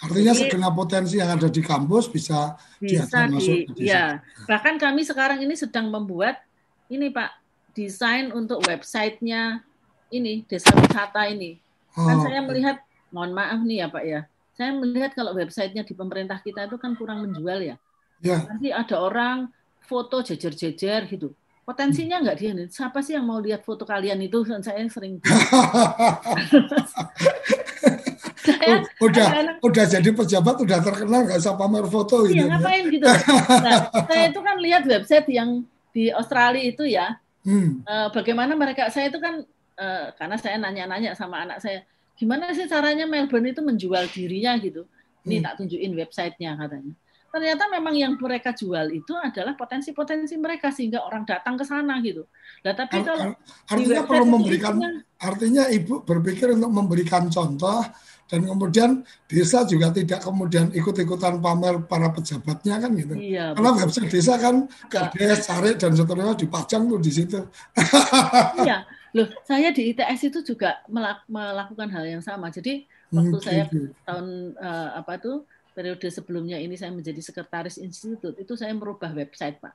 Artinya Jadi, segenap potensi yang ada di kampus bisa, bisa di, masuk ke Ya, bahkan kami sekarang ini sedang membuat ini Pak desain untuk websitenya ini desa wisata ini. Kan oh, kan saya melihat, mohon maaf nih ya Pak ya, saya melihat kalau websitenya di pemerintah kita itu kan kurang menjual ya. ya. Nanti ada orang foto jejer-jejer gitu. Potensinya nggak dia nih. Siapa sih yang mau lihat foto kalian itu? Saya sering *laughs* saya udah anak, udah jadi pejabat udah terkenal nggak usah pamer foto iya, gitu. Ya. ngapain gitu. *laughs* Nah, saya itu kan lihat website yang di Australia itu ya. Hmm. Uh, bagaimana mereka saya itu kan uh, karena saya nanya-nanya sama anak saya, gimana sih caranya Melbourne itu menjual dirinya gitu. Ini hmm. tak tunjukin websitenya katanya. Ternyata memang yang mereka jual itu adalah potensi-potensi mereka sehingga orang datang ke sana gitu. Nah, tapi kalau artinya perlu memberikan artinya ibu berpikir untuk memberikan contoh dan kemudian desa juga tidak kemudian ikut-ikutan pamer para pejabatnya kan gitu. Iya, Karena betul. website desa kan kades, cari dan seterusnya dipajang tuh di situ. *laughs* iya, loh saya di ITS itu juga melakukan hal yang sama. Jadi waktu hmm, saya gitu. tahun uh, apa tuh periode sebelumnya ini saya menjadi sekretaris institut itu saya merubah website pak.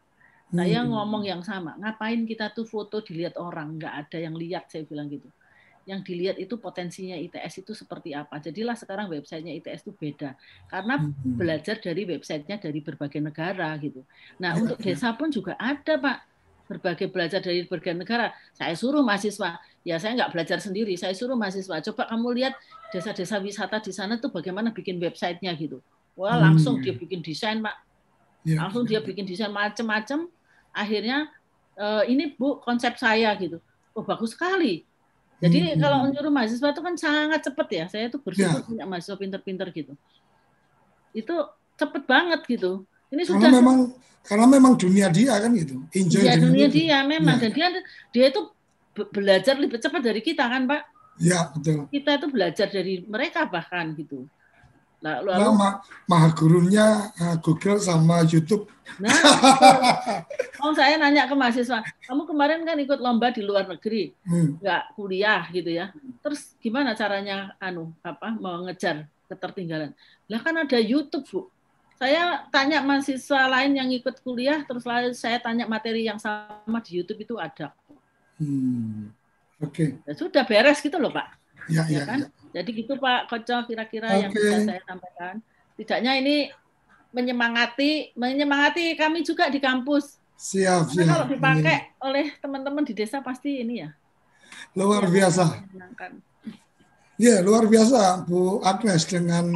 Saya hmm. ngomong yang sama, ngapain kita tuh foto dilihat orang, nggak ada yang lihat saya bilang gitu yang dilihat itu potensinya ITS itu seperti apa. Jadilah sekarang websitenya ITS itu beda karena hmm. belajar dari websitenya dari berbagai negara gitu. Nah untuk desa pun juga ada pak berbagai belajar dari berbagai negara. Saya suruh mahasiswa, ya saya nggak belajar sendiri, saya suruh mahasiswa, coba kamu lihat desa-desa wisata di sana tuh bagaimana bikin websitenya gitu. Wah langsung dia bikin desain pak, langsung dia bikin desain macam-macam. Akhirnya eh, ini bu konsep saya gitu. Oh bagus sekali jadi hmm. kalau nyuruh mahasiswa itu kan sangat cepet ya. Saya tuh bersyukur ya. punya mahasiswa pinter-pinter gitu. Itu cepet banget gitu. Ini karena sudah memang karena memang dunia dia kan gitu. Enjoy ya, dunia itu. dia memang ya. dan dia dia itu belajar lebih cepat dari kita kan, Pak? Ya, betul. Kita itu belajar dari mereka bahkan gitu. Nah, Nah, lalu ma- maha gurunya uh, Google sama YouTube. Nah, *laughs* oh saya nanya ke mahasiswa, kamu kemarin kan ikut lomba di luar negeri, Hmm. nggak kuliah gitu ya. Terus gimana caranya anu apa mengejar ketertinggalan? Lah kan ada YouTube, Bu. Saya tanya mahasiswa lain yang ikut kuliah, terus lalu saya tanya materi yang sama di YouTube itu ada. Hmm. Oke, Ya sudah beres gitu loh, Pak. Ya, Ya ya, kan? ya. Jadi gitu Pak Koco kira-kira yang Oke. bisa saya sampaikan. Tidaknya ini menyemangati menyemangati kami juga di kampus. Siap, Karena kalau siap. dipakai oleh teman-teman di desa pasti ini ya. Luar biasa. Ya, luar biasa Bu Agnes dengan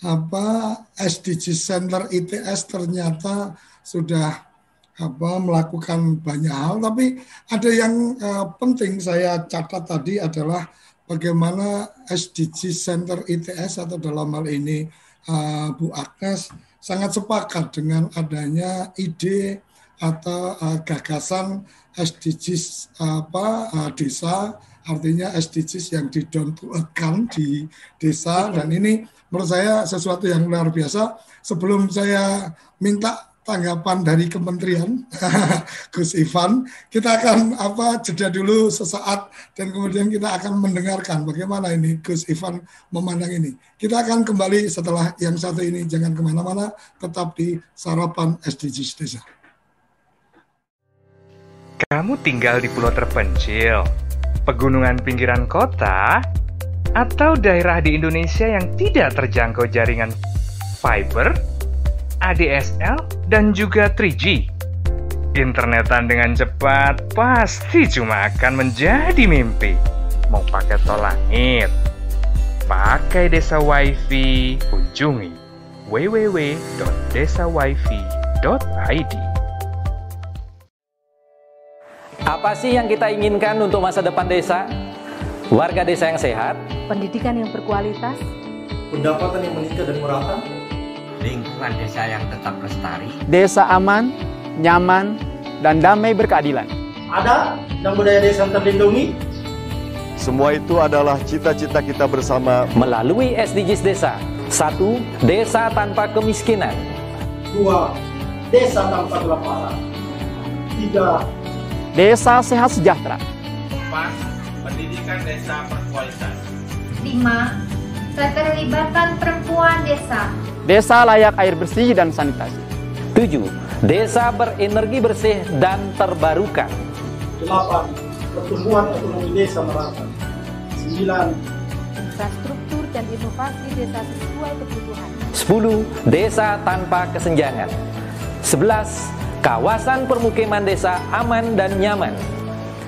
apa SDG Center ITS ternyata sudah apa melakukan banyak hal tapi ada yang eh, penting saya catat tadi adalah bagaimana SDG Center ITS atau dalam hal ini eh, Bu Agnes sangat sepakat dengan adanya ide atau eh, gagasan SDGs apa eh, desa artinya SDGs yang didontuakan di desa dan ini menurut saya sesuatu yang luar biasa. Sebelum saya minta tanggapan dari kementerian *laughs* Gus Ivan, kita akan apa jeda dulu sesaat dan kemudian kita akan mendengarkan bagaimana ini Gus Ivan memandang ini. Kita akan kembali setelah yang satu ini jangan ke mana-mana, tetap di sarapan SDGs desa. Kamu tinggal di pulau terpencil, pegunungan pinggiran kota, atau daerah di Indonesia yang tidak terjangkau jaringan fiber, ADSL, dan juga 3G. Internetan dengan cepat pasti cuma akan menjadi mimpi. Mau pakai tol langit, pakai desa wifi, kunjungi www.desawifi.id. Apa sih yang kita inginkan untuk masa depan desa? Warga desa yang sehat, pendidikan yang berkualitas, pendapatan yang meningkat dan merata, lingkungan desa yang tetap lestari, Desa aman, nyaman, dan damai berkeadilan. ada dan budaya desa yang terlindungi, Semua itu adalah cita-cita kita bersama melalui SDGs desa. Satu, desa tanpa kemiskinan. dua, desa tanpa kelaparan, tiga, Desa sehat sejahtera. Empat, pendidikan desa berkualitas. 5. Keterlibatan perempuan desa. Desa layak air bersih dan sanitasi. Tujuh, desa berenergi bersih dan terbarukan. delapan, pertumbuhan ekonomi desa merata, sembilan, infrastruktur dan inovasi desa sesuai kebutuhan. 10. Desa tanpa kesenjangan 11. Kawasan permukiman desa aman dan nyaman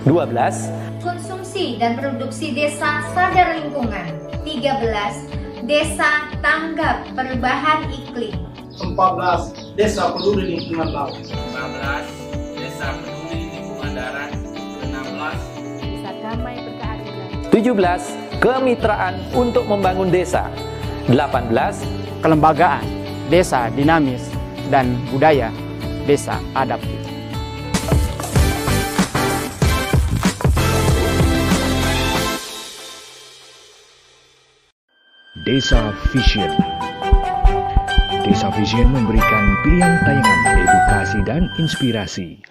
12. Konsumsi dan produksi desa sadar lingkungan. 13. Desa tanggap perubahan iklim. empat belas, desa peduli lingkungan laut, 15. Desa peduli lingkungan darat. 16. Desa damai berkeadilan. 17. Kemitraan untuk membangun desa 18. Kelembagaan, desa dinamis, dan budaya, desa adaptif. Desa Vision. Desa Vision memberikan pilihan tayangan edukasi dan inspirasi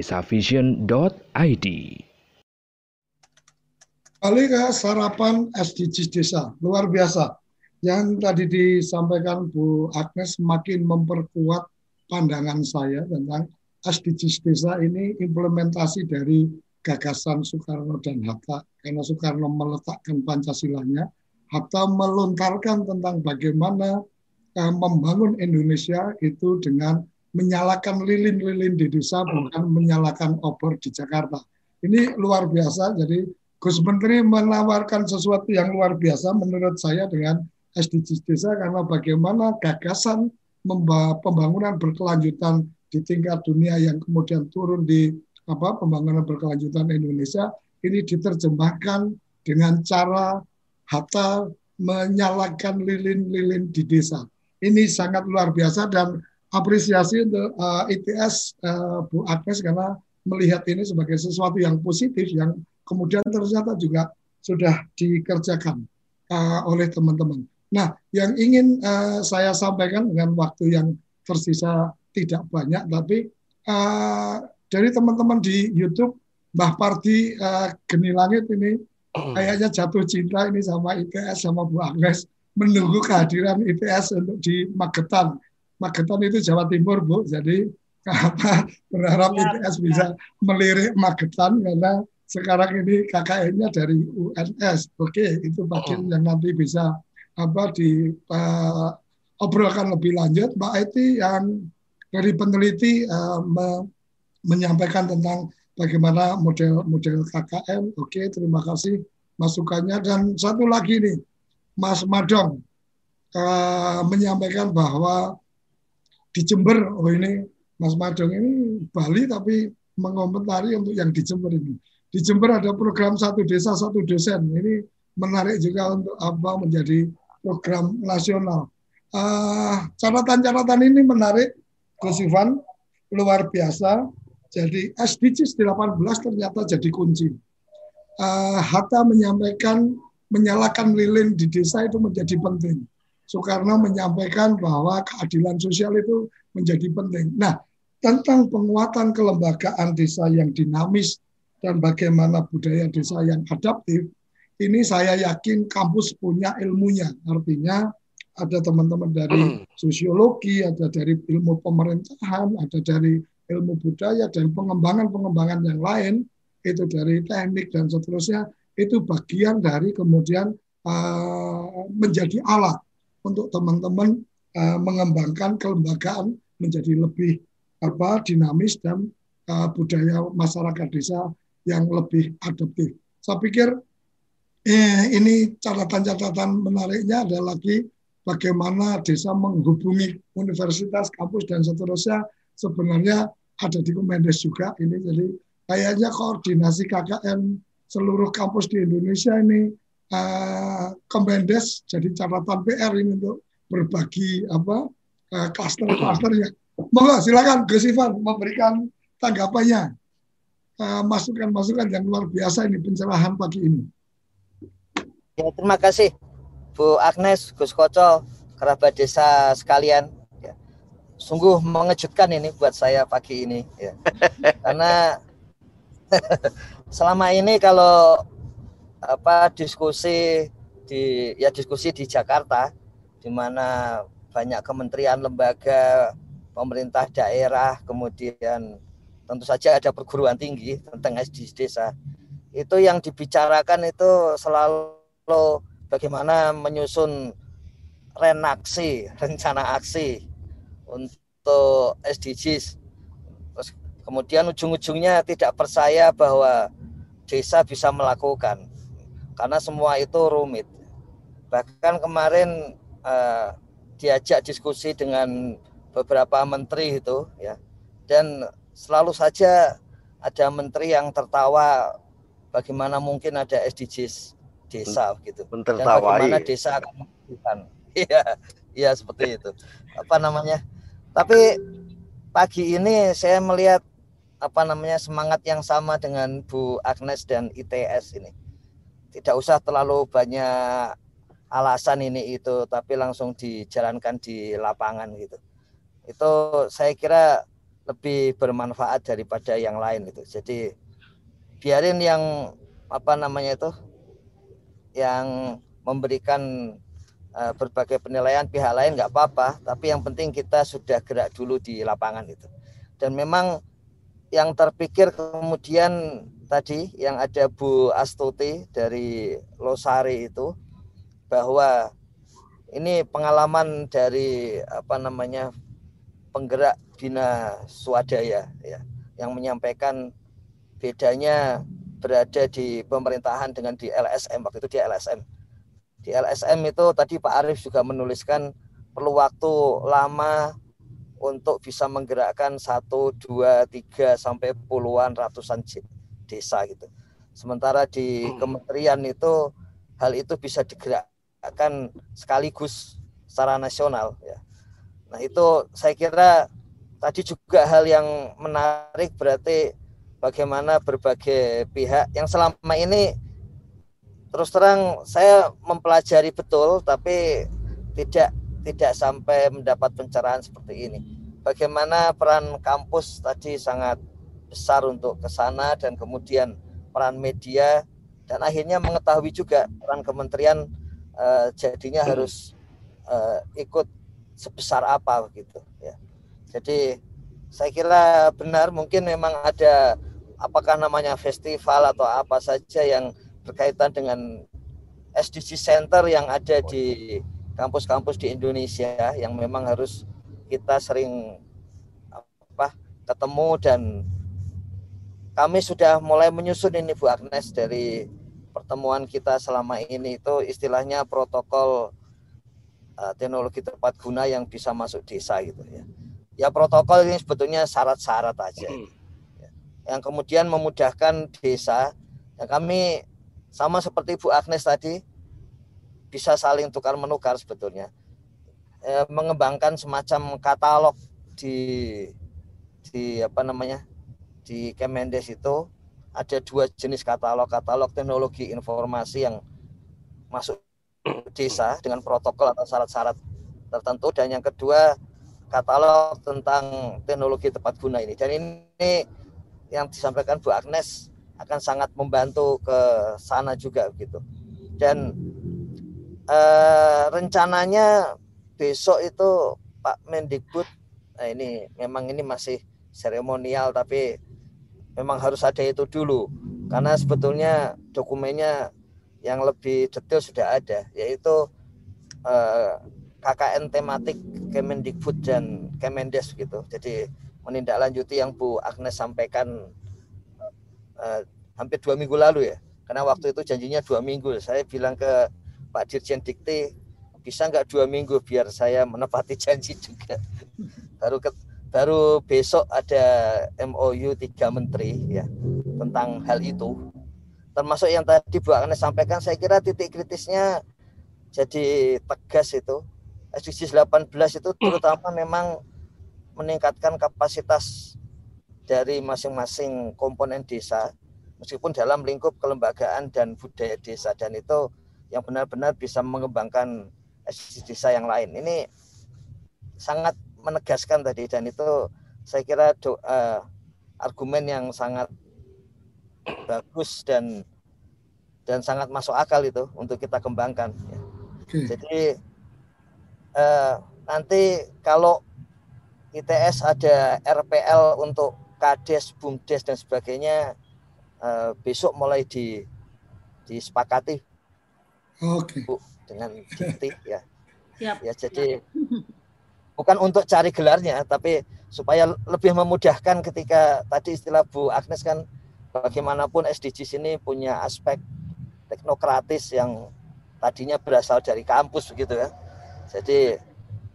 desavision.id. Kali ke sarapan SDGs desa, luar biasa. Yang tadi disampaikan Bu Agnes makin memperkuat pandangan saya tentang SDGs desa ini implementasi dari gagasan Soekarno dan Hatta. Karena Soekarno meletakkan Pancasilanya, Hatta melontarkan tentang bagaimana uh, membangun Indonesia itu dengan menyalakan lilin-lilin di desa bukan menyalakan obor di Jakarta. Ini luar biasa. Jadi Gus Menteri menawarkan sesuatu yang luar biasa menurut saya dengan SDGs desa karena bagaimana gagasan pembangunan berkelanjutan di tingkat dunia yang kemudian turun di apa pembangunan berkelanjutan Indonesia ini diterjemahkan dengan cara Hatta menyalakan lilin-lilin di desa. Ini sangat luar biasa dan apresiasi untuk uh, ITS uh, Bu Agnes karena melihat ini sebagai sesuatu yang positif yang kemudian ternyata juga sudah dikerjakan uh, oleh teman-teman. Nah, yang ingin uh, saya sampaikan dengan waktu yang tersisa tidak banyak, tapi uh, dari teman-teman di YouTube, Mbah Pardi uh, Geni Langit ini kayaknya jatuh cinta ini sama ITS sama Bu Agnes menunggu kehadiran ITS untuk di Magetan. Magetan itu Jawa Timur, Bu. Jadi *laughs* apa berharap ya, ITS ya. bisa melirik Magetan karena sekarang ini KKN-nya dari UNS. Oke, itu bagian yang nanti bisa apa di uh, obrolkan lebih lanjut Mbak Eti yang dari peneliti uh, me, menyampaikan tentang bagaimana model-model KKM. Oke, terima kasih masukannya dan satu lagi nih Mas Madong uh, menyampaikan bahwa di Jember oh ini Mas Madong ini Bali tapi mengomentari untuk yang di Jember ini. Di Jember ada program satu desa satu dosen. Ini menarik juga untuk apa menjadi program nasional. Catatan-catatan uh, ini menarik, Gus Ivan, luar biasa. Jadi SDGs 18 ternyata jadi kunci. Uh, Hatta menyampaikan menyalakan lilin di desa itu menjadi penting. Soekarno menyampaikan bahwa keadilan sosial itu menjadi penting. Nah, tentang penguatan kelembagaan desa yang dinamis dan bagaimana budaya desa yang adaptif, ini saya yakin kampus punya ilmunya. Artinya ada teman-teman dari hmm. sosiologi, ada dari ilmu pemerintahan, ada dari ilmu budaya dan pengembangan-pengembangan yang lain itu dari teknik dan seterusnya itu bagian dari kemudian uh, menjadi alat untuk teman-teman uh, mengembangkan kelembagaan menjadi lebih apa dinamis dan uh, budaya masyarakat desa yang lebih adaptif. Saya pikir eh, ini catatan-catatan menariknya ada lagi bagaimana desa menghubungi universitas, kampus dan seterusnya sebenarnya ada di Kemendes juga ini jadi kayaknya koordinasi KKN seluruh kampus di Indonesia ini uh, Kemendes jadi catatan PR ini untuk berbagi apa uh, klaster-klasternya. Monggo silakan Gus Ivan memberikan tanggapannya masukan-masukan uh, yang luar biasa ini pencerahan pagi ini. Ya, terima kasih Bu Agnes, Gus Koco, kerabat desa sekalian. Ya. Sungguh mengejutkan ini buat saya pagi ini. Ya. *laughs* Karena *laughs* selama ini kalau apa diskusi di ya diskusi di Jakarta di mana banyak kementerian lembaga pemerintah daerah kemudian tentu saja ada perguruan tinggi tentang SDGs desa itu yang dibicarakan itu selalu bagaimana menyusun renaksi, rencana aksi untuk SDGs. Terus kemudian ujung-ujungnya tidak percaya bahwa desa bisa melakukan karena semua itu rumit. Bahkan kemarin uh, diajak diskusi dengan beberapa menteri itu ya dan selalu saja ada menteri yang tertawa bagaimana mungkin ada SDGs desa gitu. Dan bagaimana desa akan melakukan. *laughs* Iya, iya seperti itu. Apa namanya? Tapi pagi ini saya melihat apa namanya semangat yang sama dengan Bu Agnes dan ITS ini. Tidak usah terlalu banyak alasan ini itu, tapi langsung dijalankan di lapangan gitu. Itu saya kira lebih bermanfaat daripada yang lain itu. Jadi biarin yang apa namanya itu yang memberikan uh, berbagai penilaian pihak lain nggak apa-apa, tapi yang penting kita sudah gerak dulu di lapangan itu. Dan memang yang terpikir kemudian tadi yang ada Bu Astuti dari Losari itu bahwa ini pengalaman dari apa namanya penggerak bina swadaya ya yang menyampaikan bedanya berada di pemerintahan dengan di LSM waktu itu di LSM di LSM itu tadi Pak Arief juga menuliskan perlu waktu lama untuk bisa menggerakkan satu dua tiga sampai puluhan ratusan desa gitu. Sementara di kementerian itu hal itu bisa digerakkan sekaligus secara nasional ya Nah itu saya kira tadi juga hal yang menarik berarti bagaimana berbagai pihak yang selama ini terus terang saya mempelajari betul tapi tidak tidak sampai mendapat pencerahan seperti ini. Bagaimana peran kampus tadi sangat besar untuk ke sana dan kemudian peran media dan akhirnya mengetahui juga peran kementerian uh, jadinya harus uh, ikut sebesar apa gitu ya. Jadi saya kira benar mungkin memang ada apakah namanya festival atau apa saja yang berkaitan dengan SDG Center yang ada di kampus-kampus di Indonesia yang memang harus kita sering apa ketemu dan kami sudah mulai menyusun ini Bu Agnes dari pertemuan kita selama ini itu istilahnya protokol uh, teknologi tepat guna yang bisa masuk desa gitu ya. Ya protokol ini sebetulnya syarat-syarat aja. Hmm. Ya. Yang kemudian memudahkan desa. Yang kami sama seperti Bu Agnes tadi bisa saling tukar menukar sebetulnya. E, mengembangkan semacam katalog di di apa namanya di Kemendes itu ada dua jenis katalog. Katalog teknologi informasi yang masuk desa dengan protokol atau syarat-syarat tertentu. Dan yang kedua katalog tentang teknologi tepat guna ini. Dan ini yang disampaikan Bu Agnes akan sangat membantu ke sana juga gitu dan eh, rencananya besok itu Pak Mendikbud nah ini memang ini masih seremonial tapi memang harus ada itu dulu karena sebetulnya dokumennya yang lebih detail sudah ada yaitu eh, KKN tematik Kemendikbud dan Kemendes gitu. Jadi menindaklanjuti yang Bu Agnes sampaikan eh, hampir dua minggu lalu ya. Karena waktu itu janjinya dua minggu. Saya bilang ke Pak Dirjen Dikti bisa nggak dua minggu biar saya menepati janji juga. *laughs* Baru ke, baru besok ada MOU tiga menteri ya tentang hal itu. Termasuk yang tadi Bu Agnes sampaikan saya kira titik kritisnya jadi tegas itu. SDGs 18 itu terutama memang meningkatkan kapasitas dari masing-masing komponen desa. Meskipun dalam lingkup kelembagaan dan budaya desa dan itu yang benar-benar bisa mengembangkan SDGs desa yang lain. Ini sangat menegaskan tadi dan itu saya kira do, uh, argumen yang sangat bagus dan dan sangat masuk akal itu untuk kita kembangkan. Okay. Jadi eh, nanti kalau ITS ada RPL untuk Kades, Bumdes dan sebagainya eh, besok mulai di disepakati. Oke. Okay. dengan *laughs* Dikti ya. Yep. Ya jadi bukan untuk cari gelarnya tapi supaya lebih memudahkan ketika tadi istilah Bu Agnes kan bagaimanapun SDGs ini punya aspek teknokratis yang tadinya berasal dari kampus begitu ya. Jadi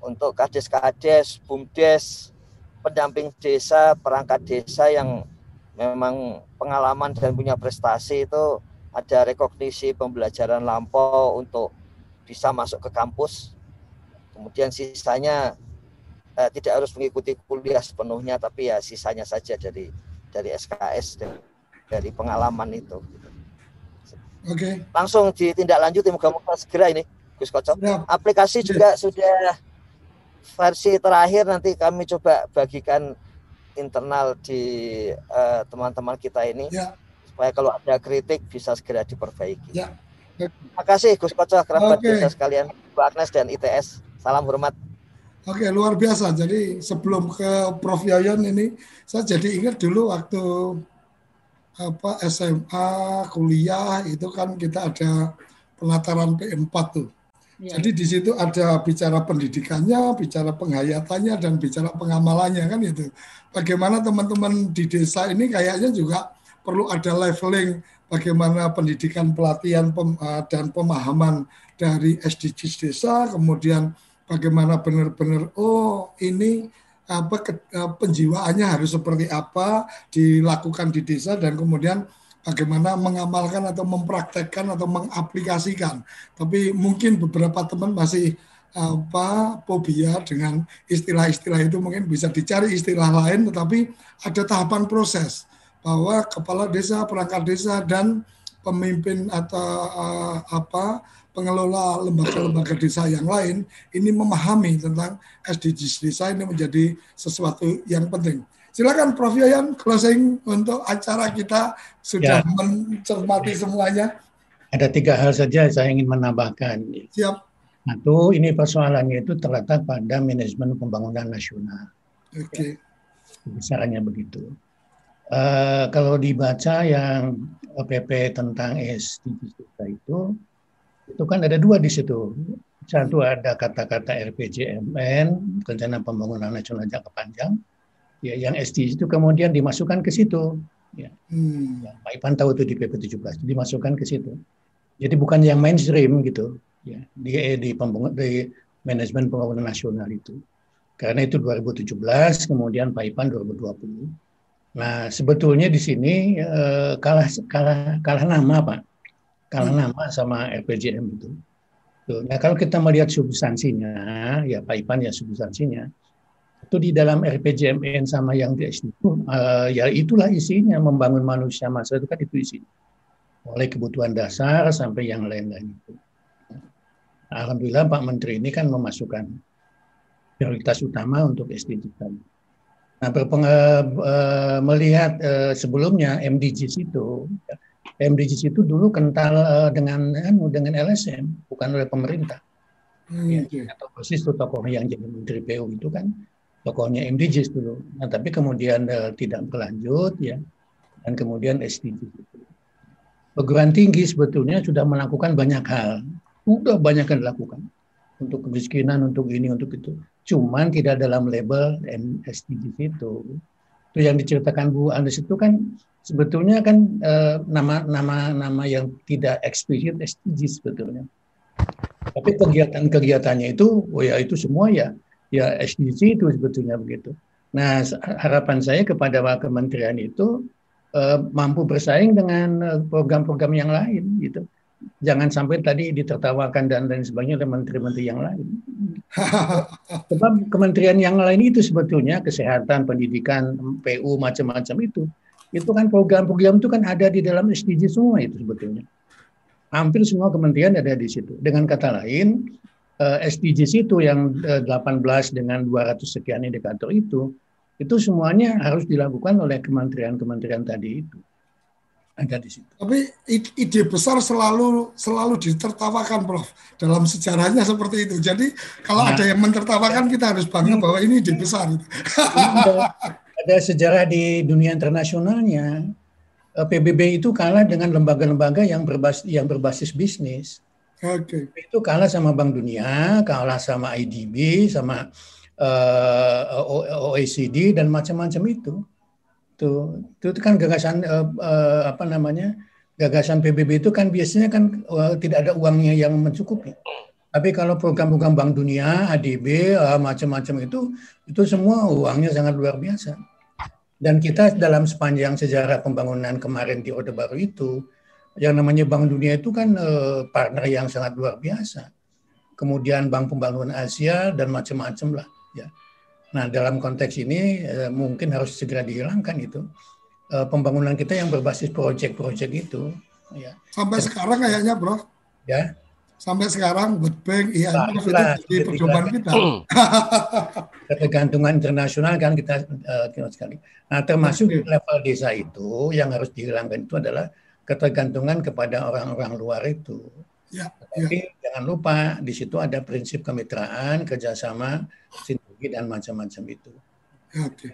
untuk kades-kades, bumdes, pendamping desa, perangkat desa yang memang pengalaman dan punya prestasi itu ada rekognisi pembelajaran lampau untuk bisa masuk ke kampus. Kemudian sisanya eh, tidak harus mengikuti kuliah sepenuhnya, tapi ya sisanya saja dari dari SKS dan dari pengalaman itu. Oke. Okay. Langsung ditindaklanjuti moga-moga segera ini Gus Kocok. Ya. Aplikasi juga sudah versi terakhir nanti kami coba bagikan internal di eh, teman-teman uh, kita ini ya. supaya kalau ada kritik bisa segera diperbaiki. Ya. Terima kasih Gus Koco, kerabat okay. desa sekalian, Bu Agnes dan ITS. Salam hormat. Oke, luar biasa. Jadi sebelum ke Prof Yayan ini, saya jadi ingat dulu waktu apa SMA, kuliah itu kan kita ada penataran P4 tuh. Ya. Jadi di situ ada bicara pendidikannya, bicara penghayatannya, dan bicara pengamalannya kan itu. Bagaimana teman-teman di desa ini kayaknya juga perlu ada leveling bagaimana pendidikan pelatihan pem, uh, dan pemahaman dari SDGs desa, kemudian bagaimana benar-benar oh ini apa ke, uh, penjiwaannya harus seperti apa dilakukan di desa dan kemudian bagaimana mengamalkan atau mempraktekkan atau mengaplikasikan. Tapi mungkin beberapa teman masih apa fobia dengan istilah-istilah itu mungkin bisa dicari istilah lain tetapi ada tahapan proses bahwa kepala desa, perangkat desa dan pemimpin atau uh, apa pengelola lembaga-lembaga desa yang lain ini memahami tentang SDGs desa ini menjadi sesuatu yang penting. Silakan Prof Yayan closing untuk acara kita sudah ya. mencermati semuanya. Ada tiga hal saja saya ingin menambahkan. Siap. Satu, ini persoalannya itu terletak pada manajemen pembangunan nasional. Oke. Okay. Besarnya begitu. Uh, kalau dibaca yang PP tentang SDGs itu, itu kan ada dua di situ. Satu ada kata-kata RPJMN, Rencana Pembangunan Nasional Jangka Panjang, ya yang SD itu kemudian dimasukkan ke situ. Ya, hmm. ya Pak Ipan tahu itu di PP 17 dimasukkan ke situ. Jadi bukan yang mainstream gitu. Ya di di, pembangun, di manajemen pembangunan nasional itu. Karena itu 2017 kemudian Pak Ipan 2020 nah sebetulnya di sini eh, kalah kalah kalah nama Pak kalah hmm. nama sama RPJM itu Nah kalau kita melihat substansinya, ya Pak Ipan ya substansinya, itu di dalam RPJMN sama yang di SD itu uh, ya itulah isinya membangun manusia masa itu kan itu isinya mulai kebutuhan dasar sampai yang lain-lain itu. Alhamdulillah Pak Menteri ini kan memasukkan prioritas utama untuk SDGs tadi. Nah, berpeng, uh, melihat uh, sebelumnya MDGs itu, MDGs itu dulu kental uh, dengan anu, dengan LSM, bukan oleh pemerintah. Hmm, ya, atau persis itu tokoh yang jadi Menteri PU itu kan tokohnya MDGs dulu. Nah, tapi kemudian uh, tidak berlanjut ya. Dan kemudian SDGs itu. Perguruan tinggi sebetulnya sudah melakukan banyak hal. Sudah banyak yang dilakukan. Untuk kemiskinan, untuk ini, untuk itu. Cuman tidak dalam label SDGs itu. Itu yang diceritakan Bu Andres itu kan sebetulnya kan nama-nama uh, nama yang tidak eksplisit SDGs sebetulnya. Tapi kegiatan-kegiatannya itu, oh ya itu semua ya ya SDG itu sebetulnya begitu. Nah, harapan saya kepada kementerian itu uh, mampu bersaing dengan eh, program-program yang lain gitu. Jangan sampai tadi ditertawakan dan lain sebagainya oleh menteri-menteri yang lain. *laughs* Sebab kementerian yang lain itu sebetulnya kesehatan, pendidikan, PU macam-macam itu. Itu kan program-program itu kan ada di dalam SDG semua itu sebetulnya. Hampir semua kementerian ada di situ. Dengan kata lain, eh, SDGs itu yang uh, eh, 18 dengan 200 sekian indikator itu, itu semuanya harus dilakukan oleh kementerian-kementerian tadi itu. Ada di situ. Tapi ide besar selalu selalu ditertawakan, Prof. Dalam sejarahnya seperti itu. Jadi kalau nah, ada yang mentertawakan, kita harus bangga bahwa ini ide besar. *laughs* Ada, sejarah di dunia internasionalnya. Eh, PBB itu kalah dengan lembaga-lembaga yang berbasis, yang berbasis bisnis. Okay. Itu kalah sama Bank Dunia, kalah sama IDB, sama uh, eh, OECD dan macam-macam itu. Tuh, itu kan gagasan uh, uh, apa namanya? Gagasan PBB itu kan biasanya kan uh, tidak ada uangnya yang mencukupi. Tapi kalau program-program Bank Dunia, ADB, uh, macam-macam itu, itu semua uangnya sangat luar biasa. Dan kita dalam sepanjang sejarah pembangunan kemarin di Orde Baru itu, yang namanya Bank Dunia itu kan uh, partner yang sangat luar biasa. Kemudian Bank Pembangunan Asia dan macam-macam lah. Ya. Nah dalam konteks ini uh, mungkin harus segera dihilangkan itu uh, pembangunan kita yang berbasis proyek-proyek itu. Ya. Sampai dan, sekarang kayaknya, Bro. Ya. Sampai sekarang World Bank, IMF itu jadi pedoman kita. *laughs* Ketergantungan internasional kan kita uh, sekali. Nah termasuk di level desa itu yang harus dihilangkan itu adalah ketergantungan kepada orang-orang luar itu. Ya, Tapi ya. jangan lupa di situ ada prinsip kemitraan, kerjasama, sinergi dan macam-macam itu. Oke.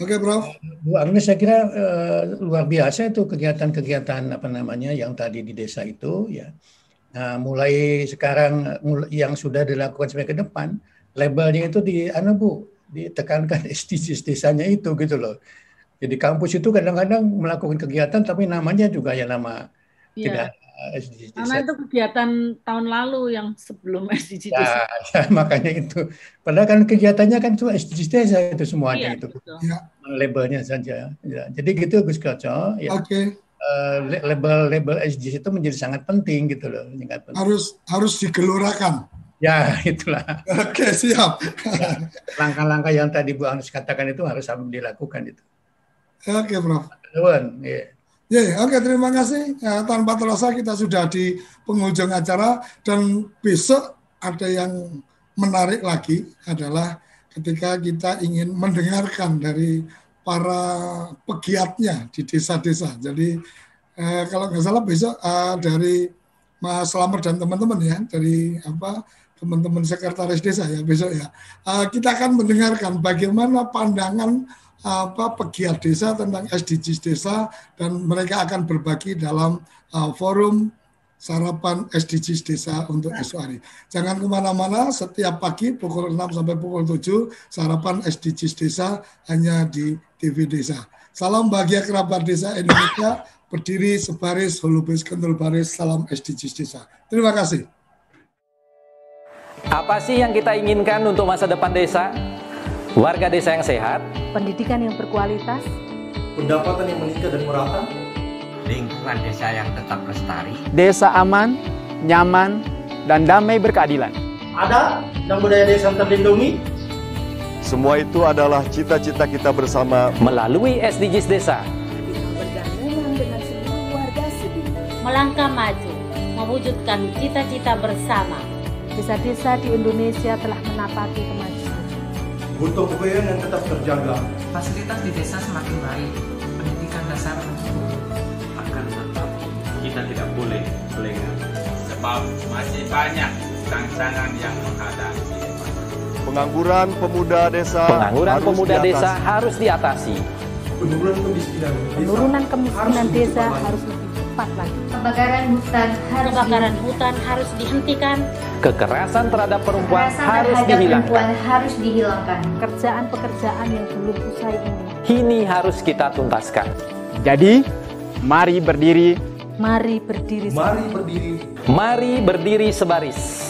Oke, Prof. Bu Agnes, saya kira uh, luar biasa itu kegiatan-kegiatan apa namanya yang tadi di desa itu ya. Nah, mulai sekarang yang sudah dilakukan sampai ke depan, labelnya itu di anu Bu, ditekankan *laughs* SDGs desanya itu gitu loh. Jadi kampus itu kadang-kadang melakukan kegiatan tapi namanya juga ya nama Iya. tidak SDGs Karena itu kegiatan tahun lalu yang sebelum *laughs* SDGs. Ya, ya, *laughs* makanya itu. Padahal kan kegiatannya kan cuma SDGs desa itu semuanya Iya, itu. betul. Ya. Labelnya saja. Ya, jadi gitu Gus Koco. Ya. Oke. Eh, label-label SDGs itu menjadi sangat penting gitu loh. Sangat penting. Harus harus digelurakan. Ya, *laughs* itulah. Oke, siap. *laughs* Langkah-langkah yang tadi Bu Anus katakan itu harus dilakukan itu. Oke, Prof. Nuwun, ya. Ya, oke terima kasih. Ya, tanpa terasa kita sudah di penghujung acara dan besok ada yang menarik lagi adalah ketika kita ingin mendengarkan dari para pegiatnya di desa-desa. Jadi eh, kalau nggak salah besok eh, dari Mas Slamet dan teman-teman ya dari apa teman-teman sekretaris desa ya besok ya Eh, kita akan mendengarkan bagaimana pandangan apa pegiat desa tentang SDGs desa dan mereka akan berbagi dalam uh, forum sarapan SDGs desa untuk esok hari. Jangan ke mana-mana, setiap pagi pukul 6 sampai pukul 7 sarapan SDGs desa hanya di TV Desa. Salam bahagia kerabat desa Indonesia, berdiri sebaris, holubis, kentul baris, salam SDGs desa. Terima kasih. Apa sih yang kita inginkan untuk masa depan desa? Warga desa yang sehat, pendidikan yang berkualitas, pendapatan yang meningkat dan merata, lingkungan desa yang tetap lestari, desa aman, nyaman, dan damai berkeadilan. ada dan budaya desa yang terlindungi, Semua itu adalah cita-cita kita bersama melalui SDGs desa. bergandengan dengan seluruh warga sedih. melangkah maju, mewujudkan cita-cita bersama. Desa-desa di Indonesia telah menapaki kemajuan. butuh kebayaan yang tetap terjaga. Fasilitas di desa semakin baik, pendidikan dasar mencukupi. akan tetap kita tidak boleh lengah sebab masih banyak tantangan yang menghadapi pengangguran pemuda desa. Pengangguran harus pemuda diatasi. desa harus diatasi. Penurunan kemiskinan desa Penurunan kemiskinan harus desa harus lebih cepat lagi. Kebakaran hutan harus Kebakaran hutan harus dihentikan, Kekerasan terhadap perempuan Kekerasan harus terhadap dihilangkan. perempuan harus dihilangkan. Pekerjaan-pekerjaan yang belum usai ini. Kini harus kita tuntaskan. Jadi, mari berdiri Mari berdiri Mari berdiri Mari berdiri sebaris,